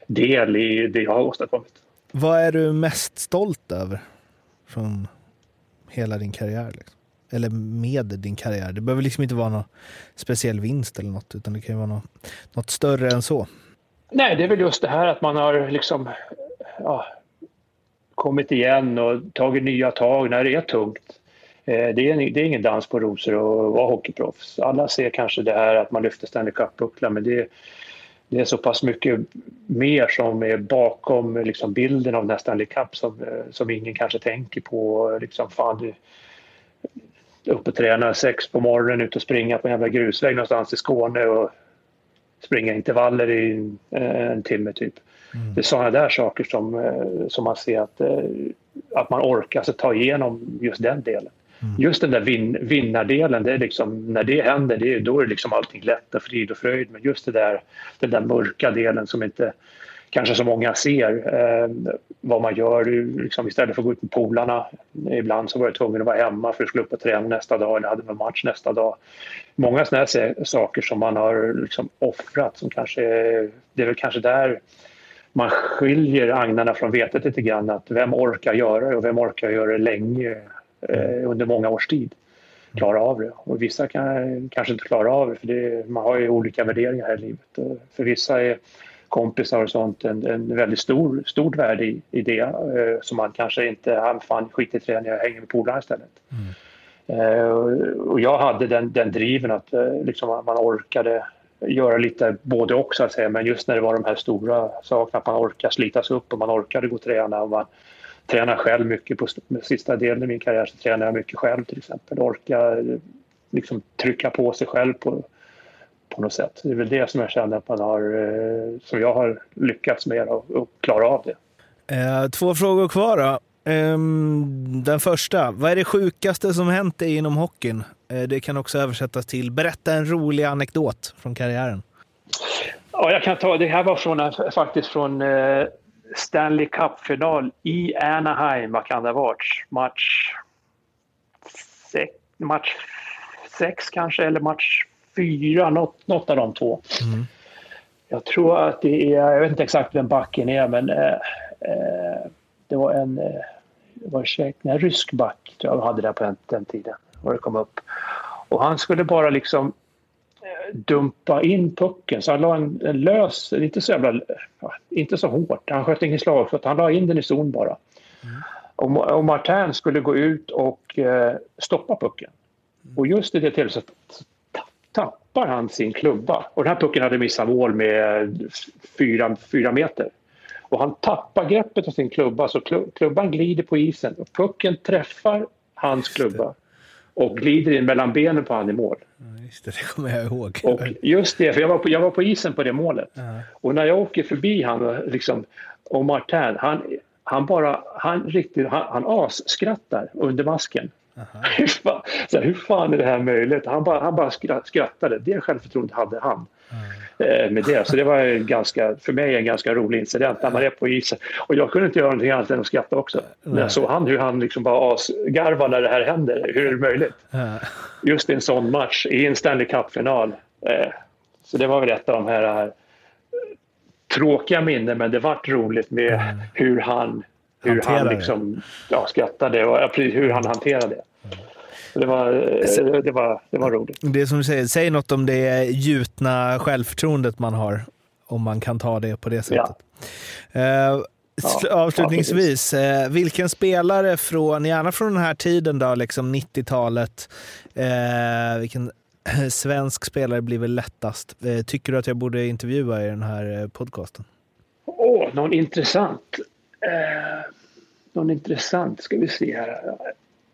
del i det jag har åstadkommit. Vad är du mest stolt över från hela din karriär? Liksom? Eller med din karriär? Det behöver liksom inte vara någon speciell vinst eller något, utan det kan ju vara något, något större än så. Nej, det är väl just det här att man har liksom ja, kommit igen och tagit nya tag när det är tungt. Eh, det är, det är ingen dans på rosor att vara hockeyproffs. Alla ser kanske det här att man lyfter Stanley Cup-bucklan men det, det, är så pass mycket mer som är bakom liksom bilden av den Stanley Cup som, eh, som ingen kanske tänker på. Liksom, fan, upp och träna sex på morgonen, ut och springa på en jävla grusväg någonstans i Skåne och springa intervaller i en timme typ. Mm. Det är sådana där saker som, eh, som man ser att, eh, att man orkar alltså, ta igenom just den delen. Mm. Just den där vin, vinnardelen, det är liksom, när det händer, det är, då är liksom allting lätt och frid och fröjd. Men just det där, den där mörka delen som inte kanske så många ser eh, vad man gör. Liksom, istället för att gå ut med polarna. Ibland så var jag tvungen att vara hemma för att skulle upp och träna nästa dag eller hade en match nästa dag. Många sådana saker som man har liksom offrat som kanske, det är väl kanske där man skiljer agnarna från vetet lite grann. Att vem orkar göra det och vem orkar göra det länge eh, under många års tid? Klara av det. Och vissa kan kanske inte klara av det för det, man har ju olika värderingar här i livet. För vissa är kompisar och sånt en, en väldigt stor, stort värde i, i det eh, som man kanske inte, han fan skit i träning, jag hänger med polarna istället. Mm. Eh, och jag hade den, den driven att eh, liksom, man orkade göra lite både och så att säga. Men just när det var de här stora sakerna, att man orkar slitas upp och man orkade gå och träna och man tränar själv mycket. På sista delen i min karriär så tränar jag mycket själv till exempel. Orka liksom trycka på sig själv på, på något sätt. Det är väl det som jag känner att man har, eh, som jag har lyckats med och klara av det. Eh, två frågor kvar då. Ehm, den första, vad är det sjukaste som hänt dig inom hockeyn? Eh, det kan också översättas till berätta en rolig anekdot från karriären. Ja, jag kan ta, det här var från, faktiskt från uh, Stanley Cup-final i Anaheim. Vad kan det ha varit? Match sex, match sex kanske, eller match fyra, något, något av de två. Mm. Jag tror att det är, jag vet inte exakt vem backen är, men eh, eh, det var en eh, var tjeck, nej, rysk back tror jag hade där på den, den tiden. Och det kom upp. Och han skulle bara liksom eh, dumpa in pucken. Så han la en, en lös, inte så jävla, inte så hårt. Han sköt ingen slagskott, han la in den i zon bara. Mm. Och, och Martin skulle gå ut och eh, stoppa pucken. Mm. Och just i det tillfället tappar han sin klubba. Och den här pucken hade missat mål med fyra, fyra meter. Och han tappar greppet av sin klubba så klubban glider på isen och pucken träffar hans klubba och glider in mellan benen på han i mål. Just det, det kommer jag ihåg. Och just det, för jag var på, jag var på isen på det målet. Ja. Och när jag åker förbi han liksom, och Martin, han, han bara, han riktigt, han, han asskrattar under masken. hur, fan, så här, hur fan är det här möjligt? Han bara, han bara skrattade. Det självförtroendet hade han. Mm. med det. Så det var ganska, för mig en ganska rolig incident när man är på isen. Och jag kunde inte göra någonting annat än att skratta också. Mm. När jag såg han, hur han liksom bara asgarvar när det här händer. Hur är det möjligt? Mm. Just i en sån match, i en Stanley Cup-final. Eh, så det var väl ett av de här eh, tråkiga minnen, men det vart roligt med hur han hur han liksom, ja, skrattade och hur han hanterade det. Det var, det, var, det var roligt. Det som du säger, säg något om det gjutna självförtroendet man har, om man kan ta det på det sättet. Ja. Uh, Avslutningsvis, ja, vilken spelare från, gärna från den här tiden då, liksom 90-talet, eh, vilken svensk spelare blir väl lättast? Eh, tycker du att jag borde intervjua i den här podcasten? Åh, oh, någon intressant. Eh, någon intressant ska vi se här.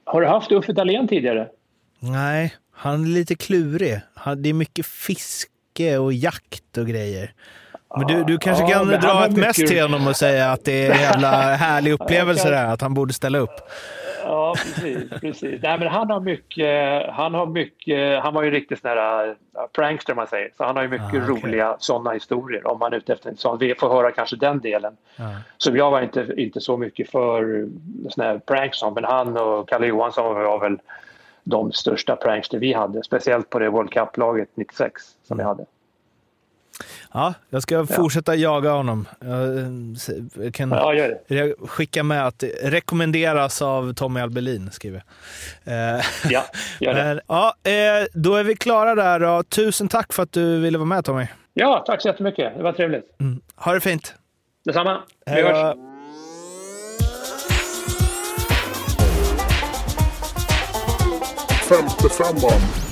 Har du haft Uffe Dahlén tidigare? Nej, han är lite klurig. Det är mycket fiske och jakt och grejer. Men du, du kanske ja, kan dra ett mest till honom och säga att det är en jävla härlig upplevelse där, att han borde ställa upp. Ja, precis. precis. Nej, men han har mycket, han har mycket, han var ju riktigt sån här prankster man säger, så han har ju mycket ah, okay. roliga sådana historier om man är ute efter en sån. Vi får höra kanske den delen. Ah. Så jag var inte, inte så mycket för såna här pranks, men han och Kalle Johansson var väl de största prankster vi hade, speciellt på det World Cup-laget 96 som vi hade. Ja, jag ska fortsätta jaga honom. Jag kan ja, skicka med att det rekommenderas av Tommy Albelin, skriver eh, Ja, gör det. Men, ja, eh, då är vi klara där. Då. Tusen tack för att du ville vara med Tommy. Ja, tack så jättemycket. Det var trevligt. Mm. Ha det fint. Detsamma. Vi hörs. Femte femman.